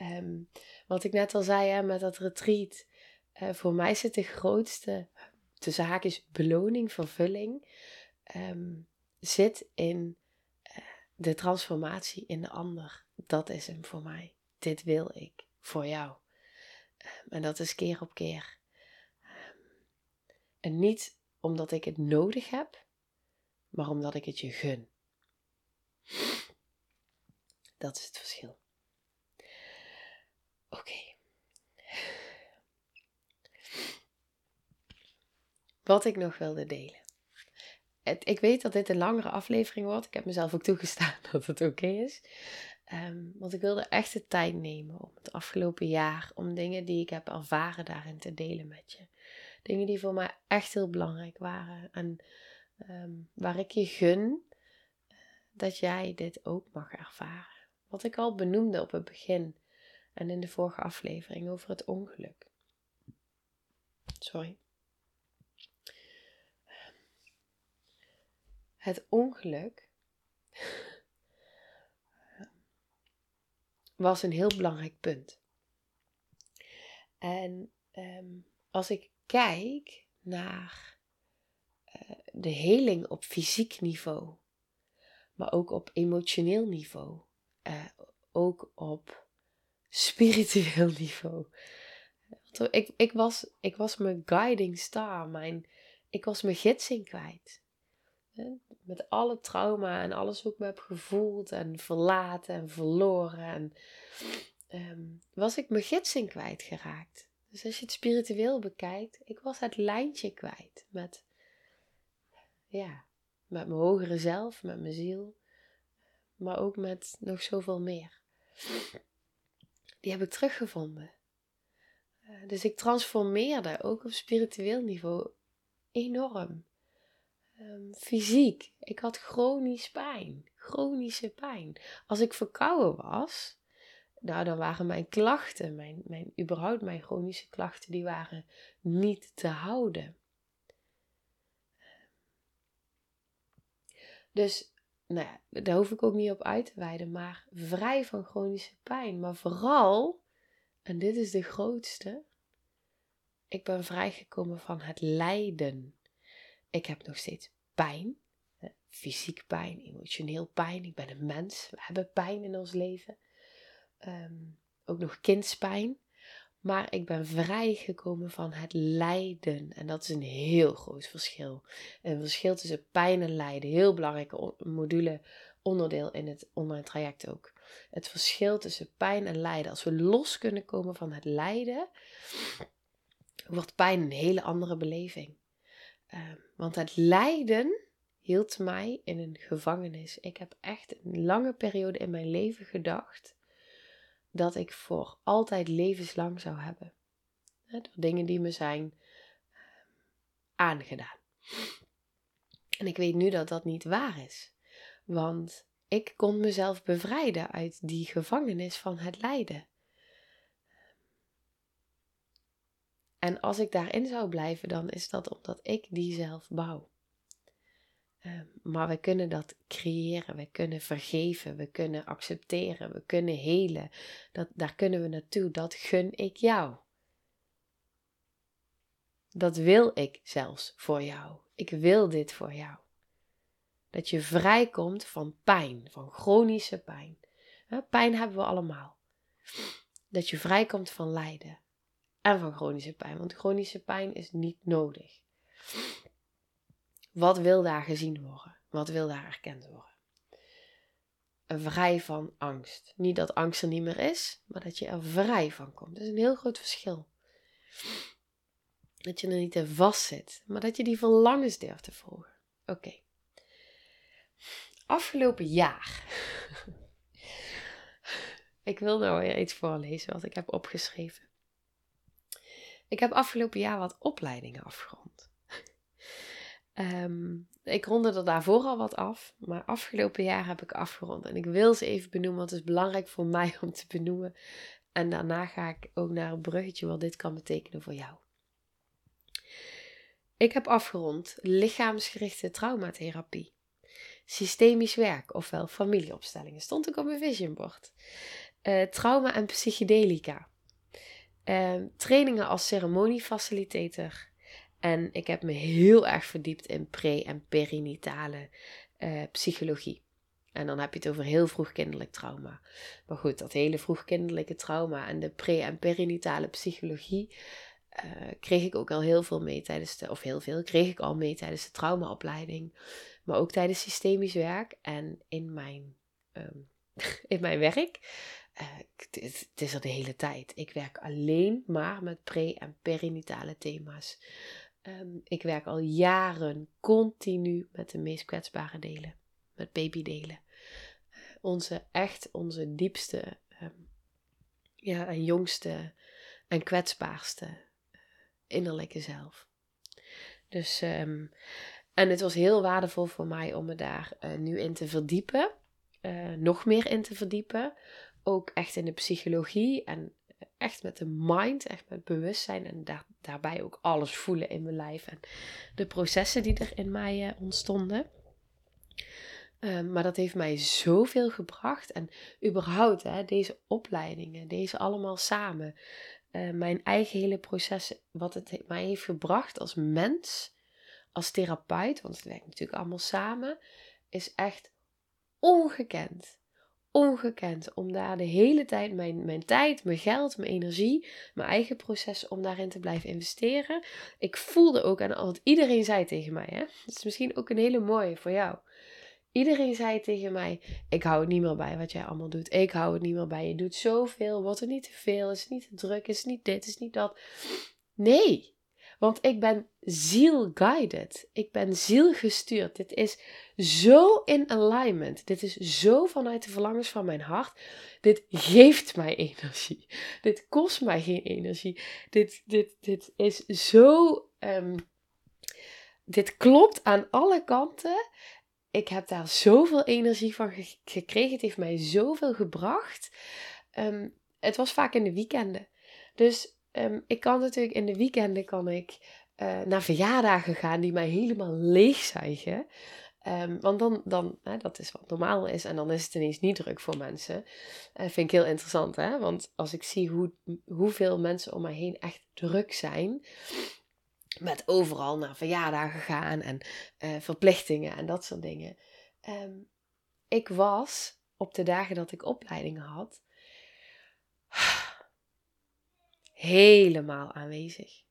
Um, wat ik net al zei hè, met dat retreat. uh, voor mij zit de grootste, zaak is beloning, vervulling, ehm, zit in uh, de transformatie in de ander. Dat is hem voor mij. Dit wil ik voor jou. En dat is keer op keer. En niet omdat ik het nodig heb, maar omdat ik het je gun. Dat is het verschil. Oké. Wat ik nog wilde delen. Het, ik weet dat dit een langere aflevering wordt. Ik heb mezelf ook toegestaan dat het oké is. Um, want ik wilde echt de tijd nemen om het afgelopen jaar, om dingen die ik heb ervaren daarin te delen met je. Dingen die voor mij echt heel belangrijk waren. En um, waar ik je gun uh, dat jij dit ook mag ervaren. Wat ik al benoemde op het begin en in de vorige aflevering over het ongeluk. Sorry. Het ongeluk was een heel belangrijk punt. En um, als ik kijk naar uh, de heling op fysiek niveau, maar ook op emotioneel niveau, uh, ook op spiritueel niveau. Ik, ik, was, ik was mijn guiding star, mijn, ik was mijn gidsing kwijt. Met alle trauma en alles wat ik me heb gevoeld en verlaten en verloren. En, um, was ik mijn gidsing kwijtgeraakt. Dus als je het spiritueel bekijkt, ik was het lijntje kwijt met, ja, met mijn hogere zelf, met mijn ziel, maar ook met nog zoveel meer. Die heb ik teruggevonden. Uh, dus ik transformeerde ook op spiritueel niveau enorm. Um, fysiek. Ik had chronisch pijn. Chronische pijn. Als ik verkouden was, nou, dan waren mijn klachten, mijn, mijn, überhaupt mijn chronische klachten, die waren niet te houden. Dus, nou daar hoef ik ook niet op uit te wijden, maar vrij van chronische pijn. Maar vooral, en dit is de grootste, ik ben vrijgekomen van het lijden. Ik heb nog steeds pijn. Fysiek pijn, emotioneel pijn. Ik ben een mens. We hebben pijn in ons leven. Um, ook nog kindspijn. Maar ik ben vrijgekomen van het lijden. En dat is een heel groot verschil. Een verschil tussen pijn en lijden. Heel belangrijke module, onderdeel in het online traject ook. Het verschil tussen pijn en lijden. Als we los kunnen komen van het lijden, wordt pijn een hele andere beleving. Uh, want het lijden hield mij in een gevangenis. Ik heb echt een lange periode in mijn leven gedacht dat ik voor altijd levenslang zou hebben. Door dingen die me zijn ehm, aangedaan. En ik weet nu dat dat niet waar is. Want ik kon mezelf bevrijden uit die gevangenis van het lijden. En als ik daarin zou blijven, dan is dat omdat ik die zelf bouw. Ehm, maar we kunnen dat creëren, we kunnen vergeven, we kunnen accepteren, we kunnen helen. Dat, daar kunnen we naartoe, dat gun ik jou. Dat wil ik zelfs voor jou. Ik wil dit voor jou. Dat je vrijkomt van pijn, van chronische pijn. Pijn hebben we allemaal. Dat je vrijkomt van lijden en van chronische pijn, want chronische pijn is niet nodig. Wat wil daar gezien worden? Wat wil daar erkend worden? Vrij van angst. Niet dat angst er niet meer is, maar dat je er vrij van komt. Dat is een heel groot verschil. Dat je er niet in vast zit, maar dat je die verlangens durft te volgen. Oké. Afgelopen jaar. ik wil nou weer iets voorlezen wat ik heb opgeschreven. Ik heb afgelopen jaar wat opleidingen afgerond. Um, ik ronde er daarvoor al wat af, maar afgelopen jaar heb ik afgerond. En ik wil ze even benoemen, want het is belangrijk voor mij om te benoemen. En daarna ga ik ook naar een bruggetje wat dit kan betekenen voor jou. Ik heb afgerond lichaamsgerichte traumatherapie. Systemisch werk, ofwel familieopstellingen, stond ook op mijn visionboard. Uh, trauma en psychedelica. Ehm, trainingen als ceremoniefacilitator. En ik heb me heel erg verdiept in pre- en perinatale uh, psychologie. En dan heb je het over heel vroegkinderlijk trauma. Maar goed, dat hele vroegkinderlijke trauma en de pre- en perinatale psychologie uh, kreeg ik ook al heel veel mee tijdens de, of heel veel, kreeg ik al mee tijdens de traumaopleiding. Maar ook tijdens systemisch werk en in mijn, um, in mijn werk. Uh, het, is er de hele tijd. Ik werk alleen maar met pre- en perinatale thema's. Um, ik werk al jaren continu met de meest kwetsbare delen. Met babydelen. Uh, onze, echt onze diepste um, ja, en jongste en kwetsbaarste uh, innerlijke zelf. Dus, um, en het was heel waardevol voor mij om me daar nu in te verdiepen. nog meer in te verdiepen. Ook echt in de psychologie en echt met de mind, echt met bewustzijn en daar, daarbij ook alles voelen in mijn lijf en de processen die er in mij uh, ontstonden. Uh, maar dat heeft mij zoveel gebracht en überhaupt hè, deze opleidingen, deze allemaal samen, uh, mijn eigen hele proces, wat het mij heeft gebracht als mens, als therapeut, want het werkt natuurlijk allemaal samen, is echt ongekend ongekend om daar de hele tijd mijn, mijn tijd, mijn geld, mijn energie, mijn eigen proces om daarin te blijven investeren. Ik voelde ook aan wat iedereen zei tegen mij. Hè? Dat is misschien ook een hele mooie voor jou. Iedereen zei tegen mij: Ik hou het niet meer bij wat jij allemaal doet. Ik hou het niet meer bij. Je doet zoveel. Wordt er niet te veel? Is het niet te druk? Is niet dit? Is niet dat? Nee. Want ik ben ziel-guided. Ik ben zielgestuurd. Dit is zo in alignment. Dit is zo vanuit de verlangens van mijn hart. Dit geeft mij energie. Dit kost mij geen energie. Dit, dit, dit is zo. Um, dit klopt aan alle kanten. Ik heb daar zoveel energie van gekregen. Het heeft mij zoveel gebracht. Um, het was vaak in de weekenden. Dus um, ik kan natuurlijk in de weekenden kan ik uh, naar verjaardagen gaan die mij helemaal leegzuigen. Um, want dan, dan hè, dat is wat normaal is en dan is het ineens niet druk voor mensen. Uh, vind ik heel interessant, hè? Want als ik zie hoe, hoeveel mensen om mij heen echt druk zijn, met overal naar verjaardagen gaan en uh, verplichtingen en dat soort dingen. Um, ik was op de dagen dat ik opleidingen had, helemaal aanwezig.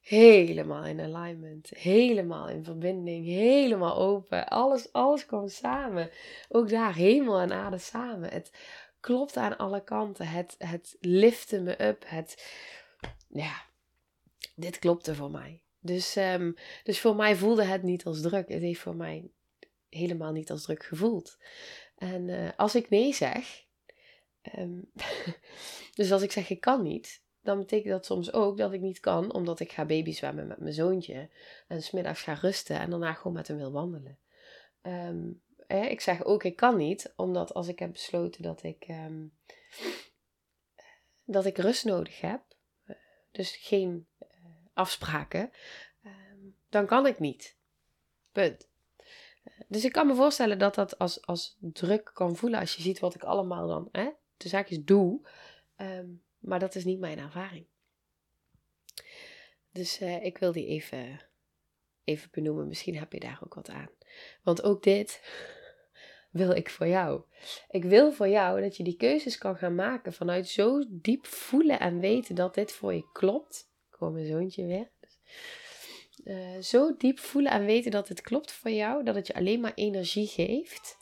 Helemaal in alignment, helemaal in verbinding, helemaal open. Alles, alles kwam samen. Ook daar, hemel en aarde samen. Het klopt aan alle kanten. Het, het lifte me up. Het, ja, dit klopte voor mij. Dus, um, dus voor mij voelde het niet als druk. Het heeft voor mij helemaal niet als druk gevoeld. En uh, als ik nee zeg, um, dus als ik zeg ik kan niet, dan betekent dat soms ook dat ik niet kan, omdat ik ga babyzwemmen met mijn zoontje. En smiddags ga rusten en daarna gewoon met hem wil wandelen. Um, ik zeg ook, ik kan niet, omdat als ik heb besloten dat ik, um, dat ik rust nodig heb, dus geen uh, afspraken, um, dan kan ik niet. Punt. Dus ik kan me voorstellen dat dat als, als druk kan voelen als je ziet wat ik allemaal dan, hè, de zaakjes doe. Maar dat is niet mijn ervaring. Dus uh, ik wil die even, even benoemen. Misschien heb je daar ook wat aan. Want ook dit wil ik voor jou. Ik wil voor jou dat je die keuzes kan gaan maken vanuit zo diep voelen en weten dat dit voor je klopt. Ik hoor mijn zoontje weer. Uh, zo diep voelen en weten dat het klopt voor jou, dat het je alleen maar energie geeft.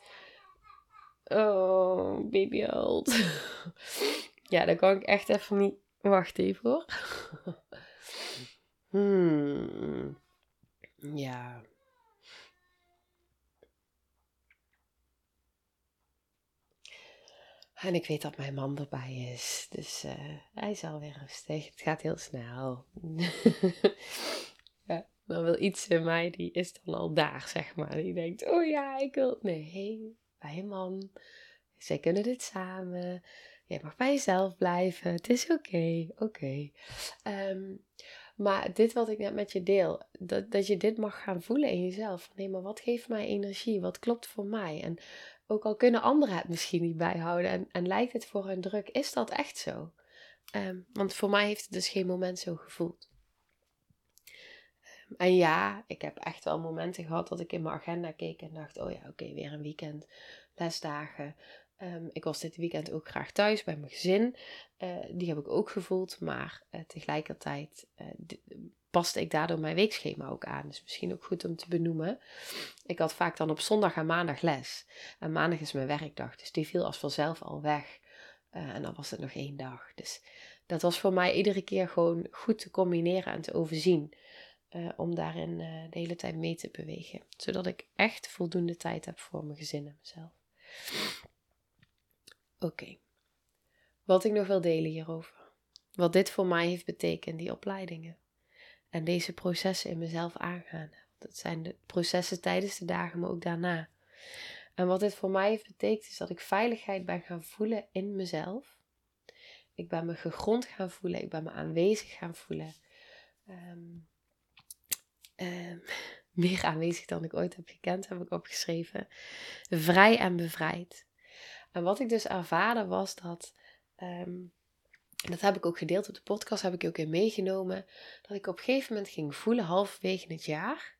Oh, baby old. Ja, dan kan ik echt even niet. Wacht even hoor. hmm. Ja. En ik weet dat mijn man erbij is. Dus uh, hij is alweer rustig. Het gaat heel snel. ja, dan wil iets in mij, die is dan al daar, zeg maar. Die denkt, oh ja, ik wil... Nee, mijn man. Zij kunnen dit samen. Je mag bij jezelf blijven. Het is oké. Oké. Ehm, maar dit wat ik net met je deel, dat, dat je dit mag gaan voelen in jezelf. Nee, maar wat geeft mij energie? Wat klopt voor mij? En ook al kunnen anderen het misschien niet bijhouden en, en lijkt het voor hun druk, is dat echt zo? Ehm, want voor mij heeft het dus geen moment zo gevoeld. Ehm, en ja, ik heb echt wel momenten gehad dat ik in mijn agenda keek en dacht: oh ja, oké, weer een weekend, lesdagen. Um, ik was dit weekend ook graag thuis bij mijn gezin. Uh, die heb ik ook gevoeld, maar uh, tegelijkertijd uh, paste ik daardoor mijn weekschema ook aan. Dus misschien ook goed om te benoemen. Ik had vaak dan op zondag en maandag les. En maandag is mijn werkdag, dus die viel als vanzelf al weg. en dan was het nog één dag. Dus dat was voor mij iedere keer gewoon goed te combineren en te overzien. om daarin de hele tijd mee te bewegen. Zodat ik echt voldoende tijd heb voor mijn gezin en mezelf. Oké. Wat ik nog wil delen hierover. Wat dit voor mij heeft betekend, die opleidingen. En deze processen in mezelf aangaan. Dat zijn de processen tijdens de dagen, maar ook daarna. En wat dit voor mij heeft betekend, is dat ik veiligheid ben gaan voelen in mezelf. Ik ben me gegrond gaan voelen. Ik ben me aanwezig gaan voelen. Um, um, meer aanwezig dan ik ooit heb gekend, heb ik opgeschreven. Vrij en bevrijd. En wat ik dus ervaarde was dat, ehm, dat heb ik ook gedeeld op de podcast, heb ik ook in meegenomen, dat ik op een gegeven moment ging voelen, halverwege het jaar,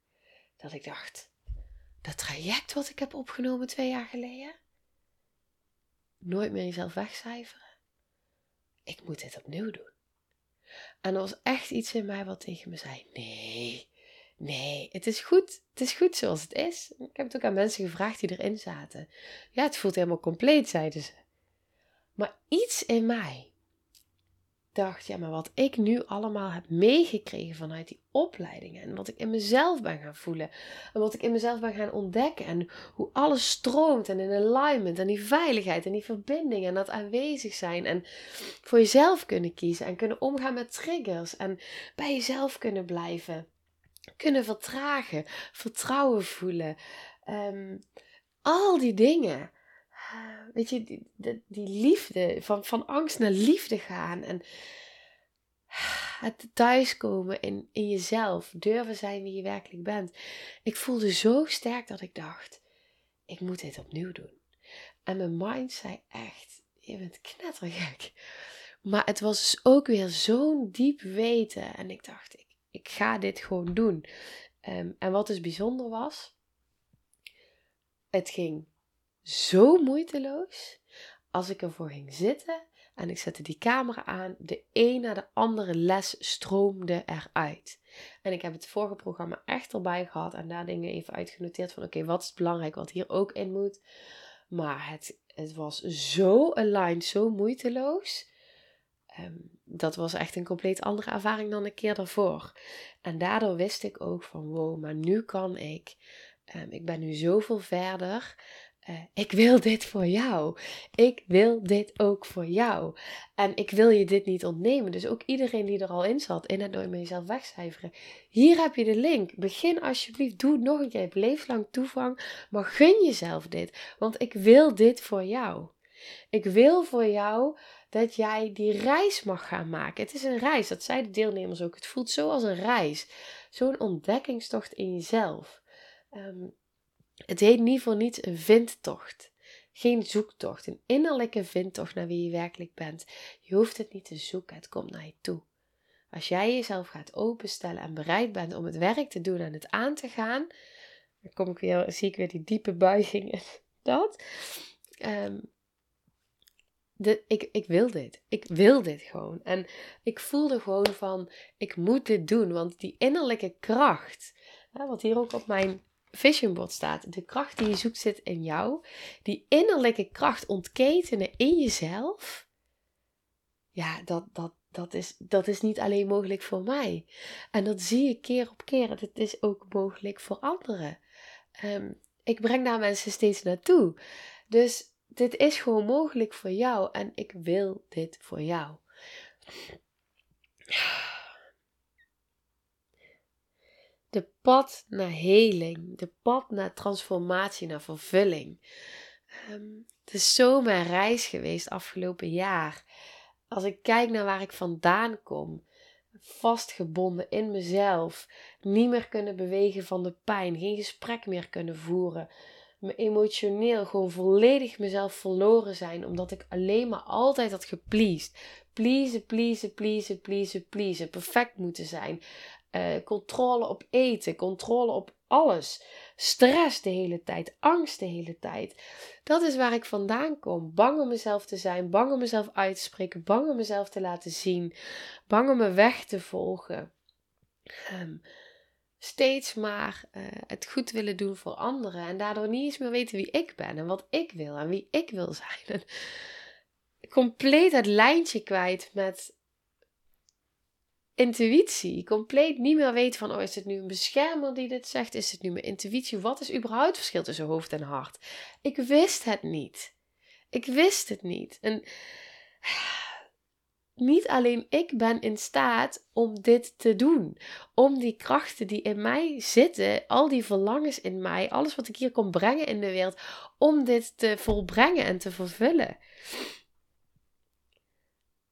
dat ik dacht, dat traject wat ik heb opgenomen twee jaar geleden, nooit meer jezelf wegcijferen. Ik moet dit opnieuw doen. En er was echt iets in mij wat tegen me zei: nee, Nee, het is goed. Het is goed zoals het is. Ik heb het ook aan mensen gevraagd die erin zaten. Ja, het voelt helemaal compleet, zeiden ze. Maar iets in mij dacht, ja, maar wat ik nu allemaal heb meegekregen vanuit die opleidingen en wat ik in mezelf ben gaan voelen en wat ik in mezelf ben gaan ontdekken en hoe alles stroomt en in alignment en die veiligheid en die verbinding en dat aanwezig zijn en voor jezelf kunnen kiezen en kunnen omgaan met triggers en bij jezelf kunnen blijven kunnen vertragen, vertrouwen voelen. Ehm, al die dingen. Eh, weet je, die, die, liefde, van, van angst naar liefde gaan. En het thuiskomen in, in jezelf. Durven zijn wie je werkelijk bent. Ik voelde zo sterk dat ik dacht, ik moet dit opnieuw doen. En mijn mind zei echt, je bent knettergek. Maar het was dus ook weer zo'n diep weten. En ik dacht, ik ik ga dit gewoon doen. Ehm, en wat dus bijzonder was, het ging zo moeiteloos als ik ervoor ging zitten en ik zette die camera aan, de een na de andere les stroomde eruit. En ik heb het vorige programma echt erbij gehad en daar dingen even uitgenoteerd van oké, wat is belangrijk wat hier ook in moet. Maar het, het was zo aligned, zo moeiteloos. Ehm, dat was echt een compleet andere ervaring dan een keer daarvoor. En daardoor wist ik ook van wow, maar nu kan ik. Um, ik ben nu zoveel verder. Uh, ik wil dit voor jou. Ik wil dit ook voor jou. En ik wil je dit niet ontnemen. Dus ook iedereen die er al in zat, in het nooit meer jezelf wegcijferen. Hier heb je de link. Begin alsjeblieft. Doe het nog een keer. Beleef lang toegang. Maar gun jezelf dit. Want ik wil dit voor jou. Ik wil voor jou dat jij die reis mag gaan maken. Het is een reis, dat zeiden de deelnemers ook. Het voelt zo als een reis. Zo'n ontdekkingstocht in jezelf. Um, het heet niet voor niets een vindtocht. Geen zoektocht, een innerlijke vindtocht naar wie je werkelijk bent. Je hoeft het niet te zoeken, het komt naar je toe. Als jij jezelf gaat openstellen en bereid bent om het werk te doen en het aan te gaan, dan kom ik weer, zie ik weer die diepe buiging in dat. Um, ik, ik wil dit. Ik wil dit gewoon. En ik voelde gewoon van, ik moet dit doen. Want die innerlijke kracht, hè, wat hier ook op mijn vision board staat, de kracht die je zoekt zit in jou. Die innerlijke kracht ontketenen in jezelf. Ja, dat, dat, dat, is, dat is niet alleen mogelijk voor mij. En dat zie ik keer op keer. Het is ook mogelijk voor anderen. Ehm, ik breng daar mensen steeds naartoe. Dus dit is gewoon mogelijk voor jou en ik wil dit voor jou. De pad naar heling, de pad naar transformatie, naar vervulling. Ehm, het is zo mijn reis geweest afgelopen jaar. Als ik kijk naar waar ik vandaan kom, vastgebonden in mezelf, niet meer kunnen bewegen van de pijn, geen gesprek meer kunnen voeren, me emotioneel gewoon volledig mezelf verloren zijn. Omdat ik alleen maar altijd had gepleased. Pleasen, pleasen, pleasen, pleasen, pleasen. Perfect moeten zijn. Uh, controle op eten, controle op alles. Stress de hele tijd, angst de hele tijd. Dat is waar ik vandaan kom. Bang om mezelf te zijn, bang om mezelf uit te spreken, bang om mezelf te laten zien, bang om mijn weg te volgen. Um, steeds maar uh, het goed willen doen voor anderen en daardoor niet eens meer weten wie ik ben en wat ik wil en wie ik wil zijn. En compleet het lijntje kwijt met intuïtie. Compleet niet meer weten van, oh, is het nu een beschermer die dit zegt? Is het nu mijn intuïtie? Wat is überhaupt het verschil tussen hoofd en hart? Ik wist het niet. Ik wist het niet. En niet alleen ik ben in staat om dit te doen. Om die krachten die in mij zitten, al die verlangens in mij, alles wat ik hier kon brengen in de wereld, om dit te volbrengen en te vervullen.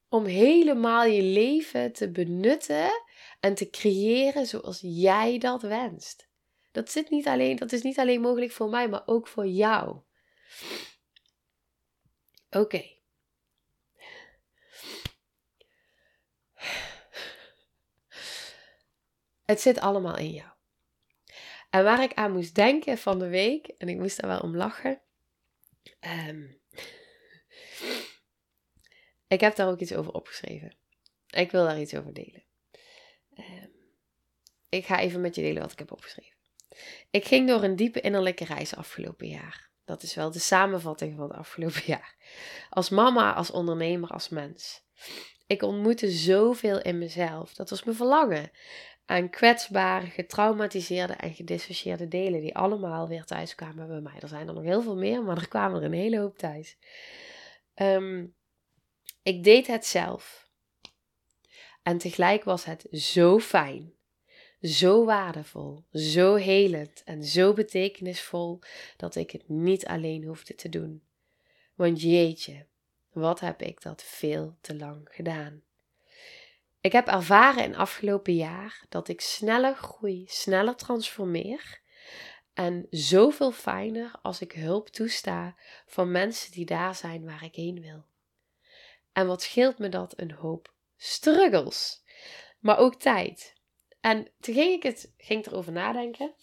Om helemaal je leven te benutten en te creëren zoals jij dat wenst. Dat, zit niet alleen, dat is niet alleen mogelijk voor mij, maar ook voor jou. Oké. Het zit allemaal in jou. En waar ik aan moest denken van de week, en ik moest daar wel om lachen. Ehm, ik heb daar ook iets over opgeschreven. Ik wil daar iets over delen. Ehm, ik ga even met je delen wat ik heb opgeschreven. Ik ging door een diepe innerlijke reis afgelopen jaar. Dat is wel de samenvatting van het afgelopen jaar. Als mama, als ondernemer, als mens. Ik ontmoette zoveel in mezelf. Dat was mijn verlangen aan kwetsbare, getraumatiseerde en gedissocieerde delen, die allemaal weer thuis kwamen bij mij. Er zijn er nog heel veel meer, maar er kwamen er een hele hoop thuis. Um, ik deed het zelf. En tegelijk was het zo fijn, zo waardevol, zo helend en zo betekenisvol dat ik het niet alleen hoefde te doen. Want jeetje, wat heb ik dat veel te lang gedaan. Ik heb ervaren in afgelopen jaar dat ik sneller groei, sneller transformeer. En zoveel fijner als ik hulp toesta van mensen die daar zijn waar ik heen wil. En wat scheelt me dat een hoop struggles, maar ook tijd. En toen ging ik, het, ging erover nadenken.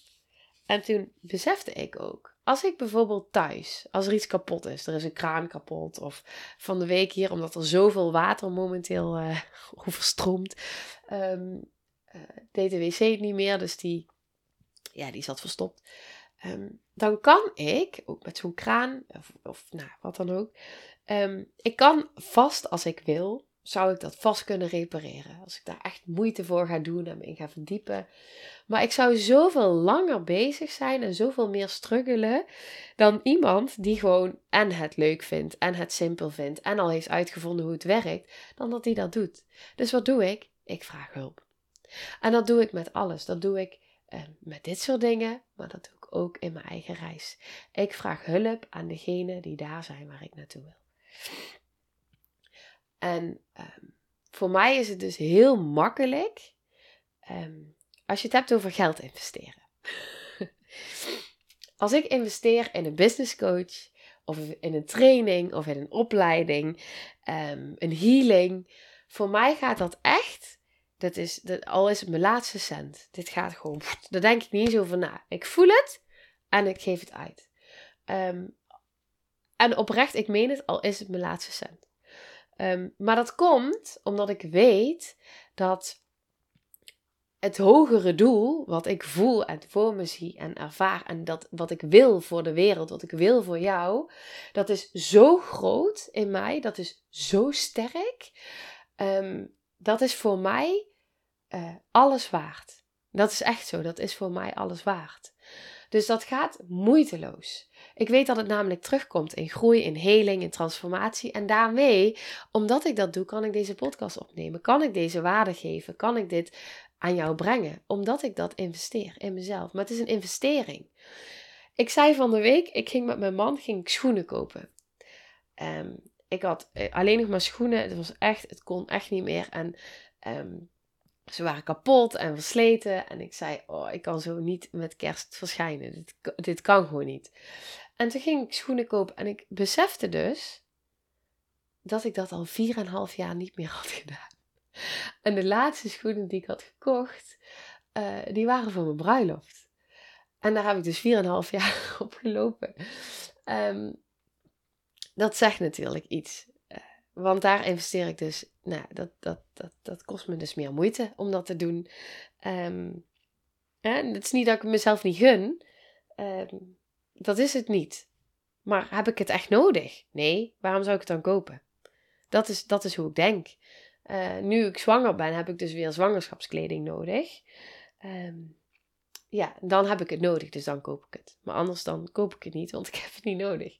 En toen besefte ik ook als ik bijvoorbeeld thuis, als er iets kapot is, er is een kraan kapot, of van de week hier, omdat er zoveel water momenteel uh, overstroomt, um, deed de wc niet meer, dus die, ja, die zat verstopt. Ehm, dan kan ik, ook met zo'n kraan, of, nou, wat dan ook, um, ik kan vast als ik wil, zou ik dat vast kunnen repareren. Als ik daar echt moeite voor ga doen en me in ga verdiepen. Maar ik zou zoveel langer bezig zijn en zoveel meer struggelen dan iemand die gewoon en het leuk vindt en het simpel vindt en al heeft uitgevonden hoe het werkt, dan dat die dat doet. Dus wat doe ik? Ik vraag hulp. En dat doe ik met alles. Dat doe ik eh, met dit soort dingen, maar dat doe ik ook in mijn eigen reis. Ik vraag hulp aan degene die daar zijn waar ik naartoe wil. En ehm, voor mij is het dus heel makkelijk ehm, als je het hebt over geld investeren. als ik investeer in een business coach, of in een training, of in een opleiding, um, een healing, voor mij gaat dat echt. Dat is, dat, al is het mijn laatste cent. Dit gaat gewoon. Daar denk ik niet eens over na. Ik voel het en ik geef het uit. en oprecht, ik meen het, al is het mijn laatste cent. Ehm, maar dat komt omdat ik weet dat het hogere doel, wat ik voel en voor me zie en ervaar, en dat wat ik wil voor de wereld, wat ik wil voor jou, dat is zo groot in mij, dat is zo sterk. Ehm, dat is voor mij uh, alles waard. Dat is echt zo, dat is voor mij alles waard. Dus dat gaat moeiteloos. Ik weet dat het namelijk terugkomt in groei, in heling, in transformatie. En daarmee, omdat ik dat doe, kan ik deze podcast opnemen. Kan ik deze waarde geven? Kan ik dit aan jou brengen? Omdat ik dat investeer in mezelf. Maar het is een investering. Ik zei van de week, ik ging met mijn man ging schoenen kopen. Um, ik had eh, alleen nog maar schoenen. Het was echt, het kon echt niet meer. En um, ze waren kapot en versleten. En ik zei, oh, ik kan zo niet met kerst verschijnen. Dit, dit kan gewoon niet. En toen ging ik schoenen kopen en ik besefte dus dat ik dat al 4,5 jaar niet meer had gedaan. En de laatste schoenen die ik had gekocht, uh, die waren voor mijn bruiloft. En daar heb ik dus 4,5 jaar op gelopen. Um, dat zegt natuurlijk iets. Want daar investeer ik dus, nou, dat, dat, dat, dat kost me dus meer moeite om dat te doen. Um, en het is niet dat ik mezelf niet gun. Um, dat is het niet. Maar heb ik het echt nodig? Nee, waarom zou ik het dan kopen? Dat is, dat is hoe ik denk. Uh, nu ik zwanger ben, heb ik dus weer zwangerschapskleding nodig. Um, ja, dan heb ik het nodig, dus dan koop ik het. Maar anders dan koop ik het niet, want ik heb het niet nodig.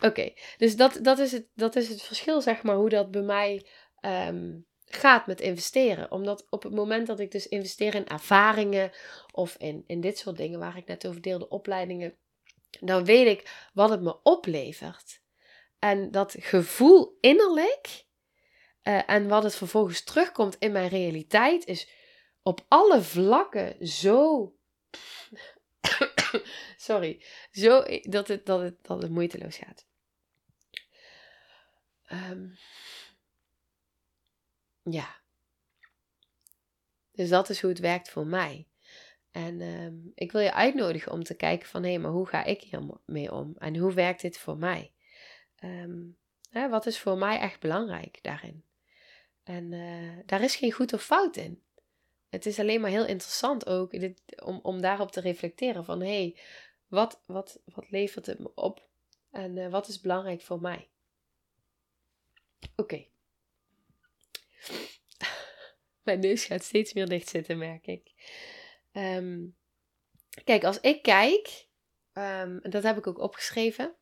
Oké, dus dat, dat, is het, dat is het verschil, zeg maar, hoe dat bij mij um, gaat met investeren. Omdat op het moment dat ik dus investeer in ervaringen of in, in dit soort dingen waar ik net over deelde, opleidingen, dan weet ik wat het me oplevert. En dat gevoel innerlijk uh, en wat het vervolgens terugkomt in mijn realiteit is op alle vlakken zo. Sorry, zo dat het, dat het, dat het moeiteloos gaat. Um, ja. Dus dat is hoe het werkt voor mij. En um, ik wil je uitnodigen om te kijken van hé, hey, maar hoe ga ik hiermee om? En hoe werkt dit voor mij? Um, hè, wat is voor mij echt belangrijk daarin? En uh, daar is geen goed of fout in. Het is alleen maar heel interessant ook dit, om, om daarop te reflecteren van hé, hey, wat, wat, wat levert het me op? En uh, wat is belangrijk voor mij? Oké. Mijn neus gaat steeds meer dicht zitten, merk ik. Um, kijk, als ik kijk, um, dat heb ik ook opgeschreven.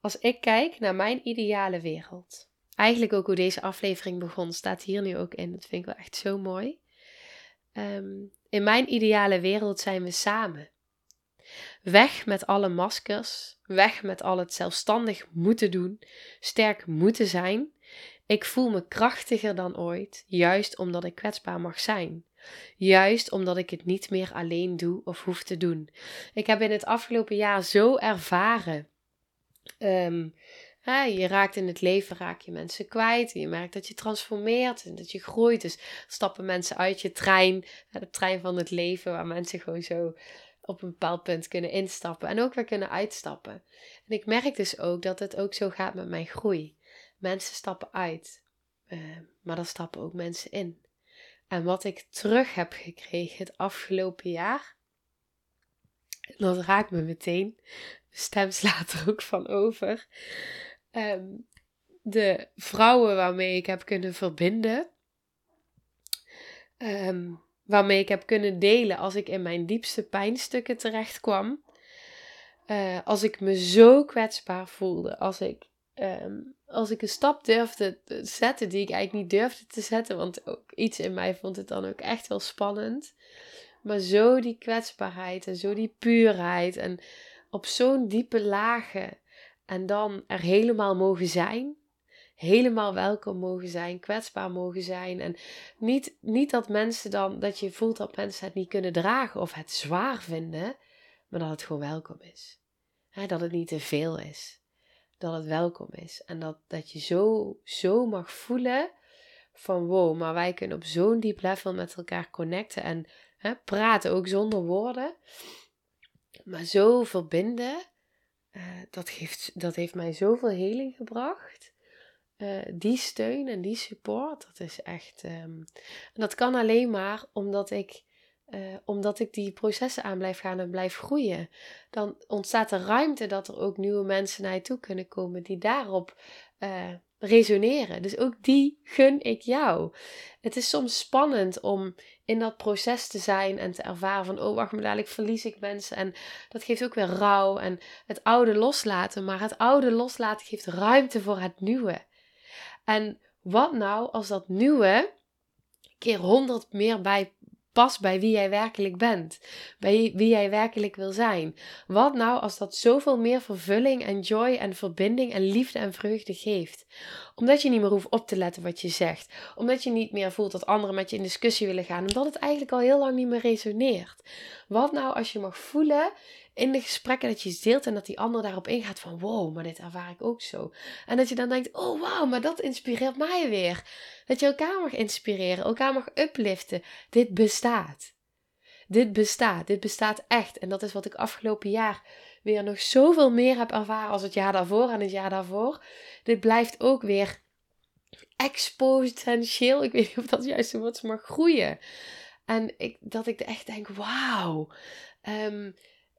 Als ik kijk naar mijn ideale wereld. Eigenlijk ook hoe deze aflevering begon, staat hier nu ook in. Dat vind ik wel echt zo mooi. Um, in mijn ideale wereld zijn we samen. Weg met alle maskers, weg met al het zelfstandig moeten doen, sterk moeten zijn. Ik voel me krachtiger dan ooit, juist omdat ik kwetsbaar mag zijn. Juist omdat ik het niet meer alleen doe of hoef te doen. Ik heb in het afgelopen jaar zo ervaren. Um, je raakt in het leven, raak je mensen kwijt. En je merkt dat je transformeert en dat je groeit. Dus stappen mensen uit je trein, de trein van het leven, waar mensen gewoon zo op een bepaald punt kunnen instappen en ook weer kunnen uitstappen. En ik merk dus ook dat het ook zo gaat met mijn groei. Mensen stappen uit, uh, maar dan stappen ook mensen in. En wat ik terug heb gekregen het afgelopen jaar, dat raakt me meteen. Stem slaat er ook van over. Um, de vrouwen waarmee ik heb kunnen verbinden. Um, waarmee ik heb kunnen delen als ik in mijn diepste pijnstukken terecht kwam. Uh, als ik me zo kwetsbaar voelde. Als ik um, als ik een stap durfde te zetten die ik eigenlijk niet durfde te zetten, want ook iets in mij vond het dan ook echt wel spannend. Maar zo die kwetsbaarheid en zo die puurheid en op zo'n diepe lagen en dan er helemaal mogen zijn. Helemaal welkom mogen zijn, kwetsbaar mogen zijn. En niet, niet dat mensen dan, dat je voelt dat mensen het niet kunnen dragen of het zwaar vinden, maar dat het gewoon welkom is. dat het niet te veel is dat het welkom is. En dat, dat je zo, zo mag voelen van wow, maar wij kunnen op zo'n diep level met elkaar connecten en praten, ook zonder woorden. Maar zo verbinden, uh, dat, geeft, dat heeft mij zoveel heling gebracht. Uh, die steun en die support, dat is echt. En dat kan alleen maar omdat ik uh, omdat ik die processen aan blijf gaan en blijf groeien, dan ontstaat er ruimte dat er ook nieuwe mensen naar je toe kunnen komen die daarop resoneren. Dus ook die gun ik jou. Het is soms spannend om in dat proces te zijn en te ervaren van, oh wacht maar, dadelijk verlies ik mensen. En dat geeft ook weer rouw en het oude loslaten. Maar het oude loslaten geeft ruimte voor het nieuwe. En wat nou als dat nieuwe keer honderd meer bij past bij wie jij werkelijk bent, bij wie jij werkelijk wil zijn. Wat nou als dat zoveel meer vervulling en joy en verbinding en liefde en vreugde geeft? Omdat je niet meer hoeft op te letten wat je zegt, omdat je niet meer voelt dat anderen met je in discussie willen gaan, omdat het eigenlijk al heel lang niet meer resoneert. Wat nou als je mag voelen in de gesprekken dat je deelt en dat die ander daarop ingaat van wow, maar dit ervaar ik ook zo. En dat je dan denkt, oh wauw, maar dat inspireert mij weer. Dat je elkaar mag inspireren, elkaar mag upliften. Dit bestaat. Dit bestaat, dit bestaat echt. En dat is wat ik afgelopen jaar weer nog zoveel meer heb ervaren als het jaar daarvoor en het jaar daarvoor. Dit blijft ook weer exponentieel. Ik weet niet of dat juist zo wordt, maar groeien. En ik, dat ik echt denk, wauw. Um,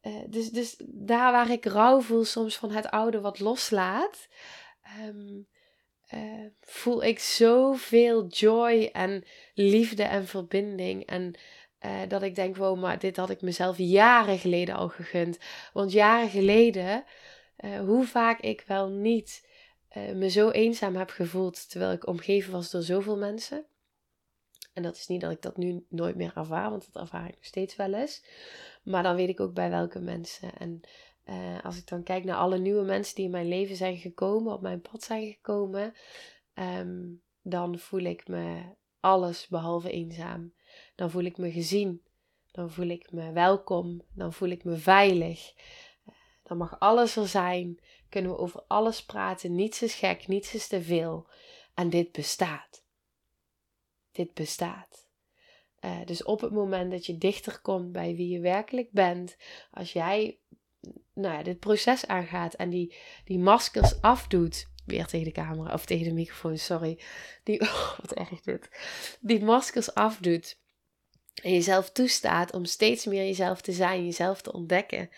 eh, dus, dus daar waar ik rouw voel soms van het oude wat loslaat, um, uh, voel ik zoveel joy en liefde en verbinding. En uh, dat ik denk, wow, maar dit had ik mezelf jaren geleden al gegund. Want jaren geleden, hoe vaak ik wel niet me zo eenzaam heb gevoeld, terwijl ik omgeven was door zoveel mensen. En dat is niet dat ik dat nu nooit meer ervaar, want dat ervaar ik nog steeds wel eens. Maar dan weet ik ook bij welke mensen. En uh, als ik dan kijk naar alle nieuwe mensen die in mijn leven zijn gekomen, op mijn pad zijn gekomen, um, dan voel ik me alles behalve eenzaam. Dan voel ik me gezien. Dan voel ik me welkom. Dan voel ik me veilig. Dan mag alles er zijn. Kunnen we over alles praten. Niets is gek, niets is te veel. En dit bestaat. Dit bestaat. Uh, dus op het moment dat je dichter komt bij wie je werkelijk bent, als jij nou ja, dit proces aangaat en die, die maskers afdoet, weer tegen de camera of tegen de microfoon, sorry. Die, oh, wat erg dit. Die maskers afdoet en jezelf toestaat om steeds meer jezelf te zijn, jezelf te ontdekken,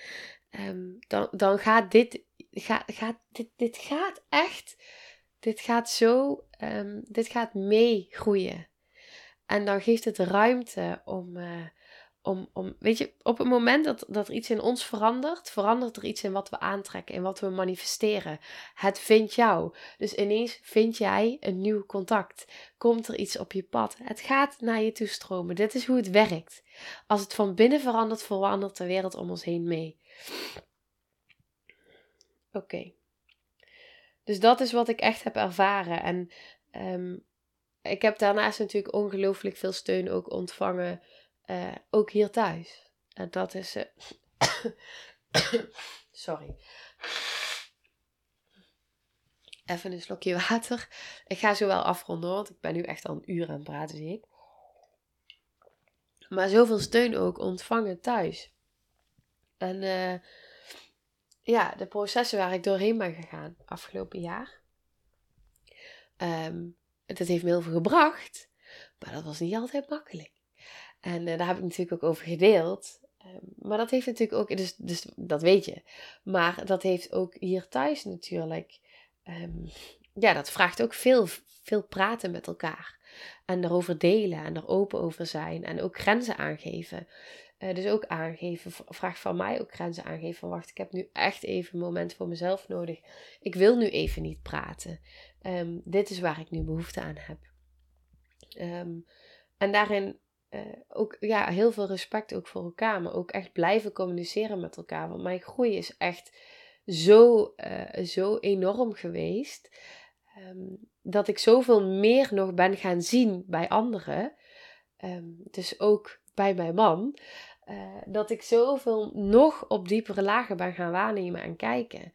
um, dan, dan gaat dit, gaat, gaat, dit, dit gaat echt, dit gaat zo, um, dit gaat meegroeien. En dan geeft het ruimte om, uh, om, om, weet je, op het moment dat, dat er iets in ons verandert, verandert er iets in wat we aantrekken, in wat we manifesteren. Het vindt jou. Dus ineens vind jij een nieuw contact. Komt er iets op je pad. Het gaat naar je toe stromen. Dit is hoe het werkt. Als het van binnen verandert, verandert de wereld om ons heen mee. Oké. Dus dat is wat ik echt heb ervaren. En um, ik heb daarnaast natuurlijk ongelooflijk veel steun ook ontvangen, uh, ook hier thuis. En dat is. Uh, sorry. Even een slokje water. Ik ga zo wel afronden, want ik ben nu echt al een uur aan het praten, zie ik. Maar zoveel steun ook ontvangen thuis. En uh, ja, de processen waar ik doorheen ben gegaan afgelopen jaar. Um, dat heeft me heel veel gebracht, maar dat was niet altijd makkelijk. En uh, daar heb ik natuurlijk ook over gedeeld. Um, maar dat heeft natuurlijk ook, dus, dus dat weet je. Maar dat heeft ook hier thuis natuurlijk. Um, ja, dat vraagt ook veel, veel praten met elkaar. En erover delen en er open over zijn. En ook grenzen aangeven. Uh, dus ook aangeven, vraagt van mij ook grenzen aangeven. Wacht, ik heb nu echt even een moment voor mezelf nodig. Ik wil nu even niet praten. Um, dit is waar ik nu behoefte aan heb. Um, en daarin uh, ook ja, heel veel respect ook voor elkaar, maar ook echt blijven communiceren met elkaar. Want mijn groei is echt zo, uh, zo enorm geweest. Um, dat ik zoveel meer nog ben gaan zien bij anderen. dus ook bij mijn man. Uh, dat ik zoveel nog op diepere lagen ben gaan waarnemen en kijken.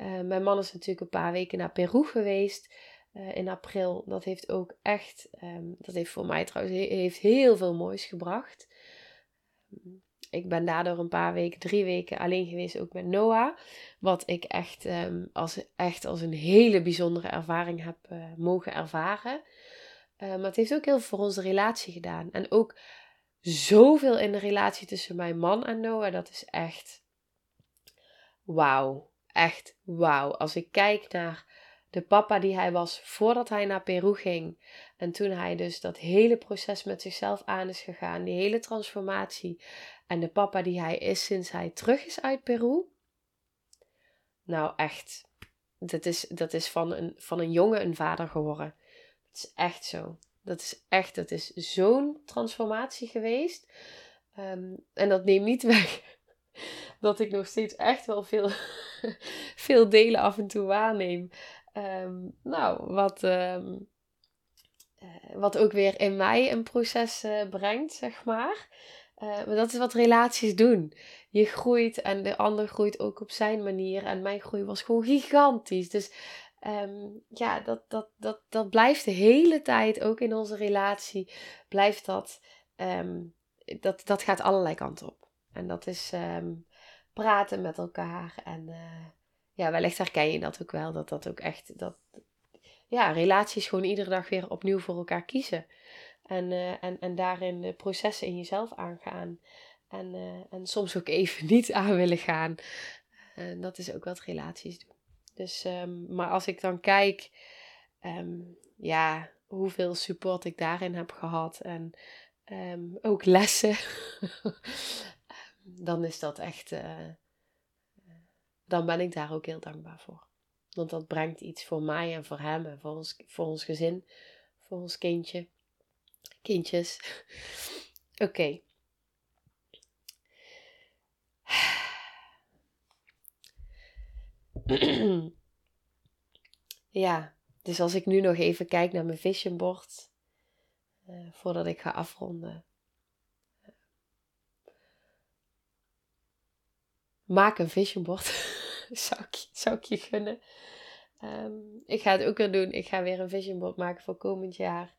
Uh, mijn man is natuurlijk een paar weken naar Peru geweest uh, in april. Dat heeft ook echt, um, dat heeft voor mij trouwens heeft heel veel moois gebracht. Ik ben daardoor een paar weken, drie weken alleen geweest, ook met Noah. Wat ik echt, um, als, echt als een hele bijzondere ervaring heb mogen ervaren. maar het heeft ook heel veel voor onze relatie gedaan. En ook zoveel in de relatie tussen mijn man en Noah. Dat is echt wauw. Echt wauw. Als ik kijk naar de papa die hij was voordat hij naar Peru ging. En toen hij dus dat hele proces met zichzelf aan is gegaan. Die hele transformatie. En de papa die hij is sinds hij terug is uit Peru. Nou echt. Dat is, dat is van, een, van een jongen een vader geworden. Het is echt zo. Dat is echt, dat is zo'n transformatie geweest. Ehm, en dat neemt niet weg dat ik nog steeds echt wel veel, veel delen af en toe waarneem. Ehm, nou, wat, ehm, eh, wat ook weer in mij een proces uh, brengt, zeg maar. Uh, maar dat is wat relaties doen. Je groeit en de ander groeit ook op zijn manier. En mijn groei was gewoon gigantisch. Dus um, ja, dat, dat, dat, dat blijft de hele tijd, ook in onze relatie, blijft dat, dat, dat gaat allerlei kanten op. En dat is praten met elkaar. En uh, ja, wellicht herken je dat ook wel, dat dat ook echt, dat, ja, relaties gewoon iedere dag weer opnieuw voor elkaar kiezen. En, uh, en, en daarin de processen in jezelf aangaan. En, uh, en soms ook even niet aan willen gaan. En dat is ook wat relaties doen. Dus, um, maar als ik dan kijk, um, ja, hoeveel support ik daarin heb gehad en um, ook lessen, dan is dat echt, uh, dan ben ik daar ook heel dankbaar voor. Want dat brengt iets voor mij en voor hem en voor ons, voor ons gezin, voor ons kindje, kindjes. Oké. Ja, dus als ik nu nog even kijk naar mijn vision board, uh, voordat ik ga afronden. Maak een vision board. zou, ik, zou ik je gunnen. Um, ik ga het ook weer doen. Ik ga weer een vision board maken voor komend jaar.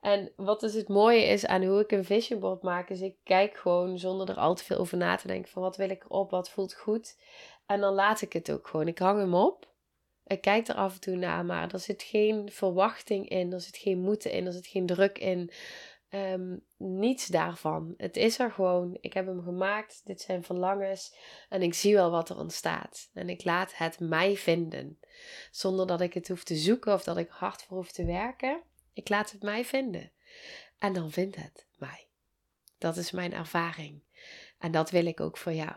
En wat dus het mooie is aan hoe ik een vision board maak, is ik kijk gewoon zonder er al te veel over na te denken van wat wil ik erop, wat voelt goed. En dan laat ik het ook gewoon. Ik hang hem op. Ik kijk er af en toe naar, maar er zit geen verwachting in, er zit geen moeten in, er zit geen druk in. Um, niets daarvan. Het is er gewoon. Ik heb hem gemaakt. Dit zijn verlangens. En ik zie wel wat er ontstaat. En ik laat het mij vinden. Zonder dat ik het hoef te zoeken of dat ik hard voor hoef te werken. Ik laat het mij vinden. En dan vindt het mij. Dat is mijn ervaring. En dat wil ik ook voor jou.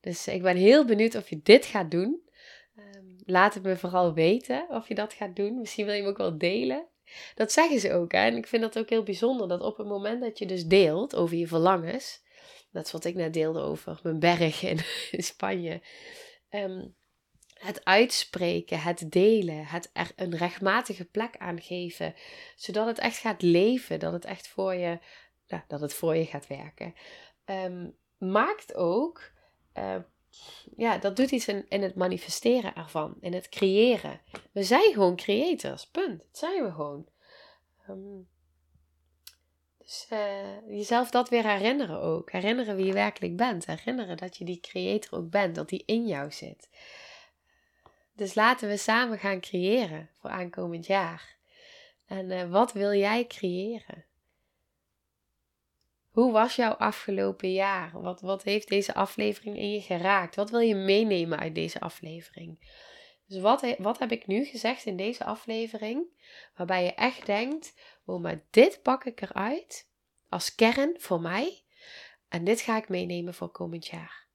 Dus ik ben heel benieuwd of je dit gaat doen. Um, laat het me vooral weten of je dat gaat doen. Misschien wil je hem ook wel delen. Dat zeggen ze ook. Hè? En ik vind dat ook heel bijzonder. Dat op het moment dat je dus deelt over je verlangens. Dat is wat ik net deelde over mijn berg in, Spanje. Um, het uitspreken, het delen, het er een rechtmatige plek aan geven. Zodat het echt gaat leven. Dat het echt voor je, dat het voor je gaat werken. Um, maakt ook uh, ja, dat doet iets in, het manifesteren ervan, in het creëren. We zijn gewoon creators, punt. Dat zijn we gewoon. Um, dus uh, jezelf dat weer herinneren ook. Herinneren wie je werkelijk bent. Herinneren dat je die creator ook bent, dat die in jou zit. Dus laten we samen gaan creëren voor aankomend jaar. En uh, wat wil jij creëren? Hoe was jouw afgelopen jaar? Wat, wat heeft deze aflevering in je geraakt? Wat wil je meenemen uit deze aflevering? Dus wat, wat heb ik nu gezegd in deze aflevering? Waarbij je echt denkt: oh, maar dit pak ik eruit als kern voor mij. En dit ga ik meenemen voor komend jaar.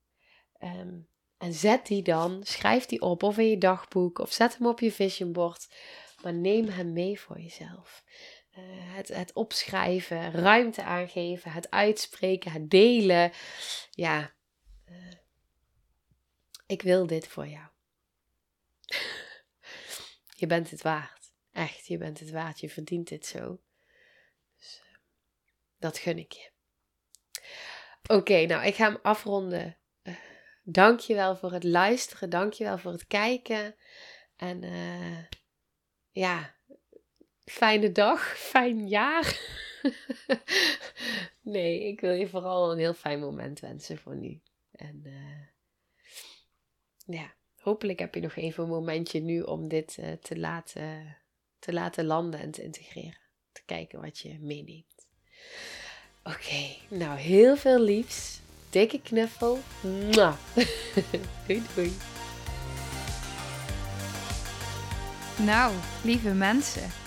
Um, en zet die dan, schrijf die op of in je dagboek of zet hem op je vision board. Maar neem hem mee voor jezelf. Uh, het, het opschrijven, ruimte aangeven, het uitspreken, het delen. Ja, uh, ik wil dit voor jou. je bent het waard. Echt, je bent het waard. Je verdient dit zo. Dus uh, dat gun ik je. Oké, nou, ik ga hem afronden. Dank je wel voor het luisteren. Dank je wel voor het kijken. En ja, fijne dag, fijn jaar. nee, ik wil je vooral een heel fijn moment wensen voor nu. En uh, ja, hopelijk heb je nog even een momentje nu om dit uh, te, laten, te laten landen en te integreren. Te kijken wat je meeneemt. Oké, nou heel veel liefs. Dikke knuffel. Mwah. doei doei. Nou, lieve mensen.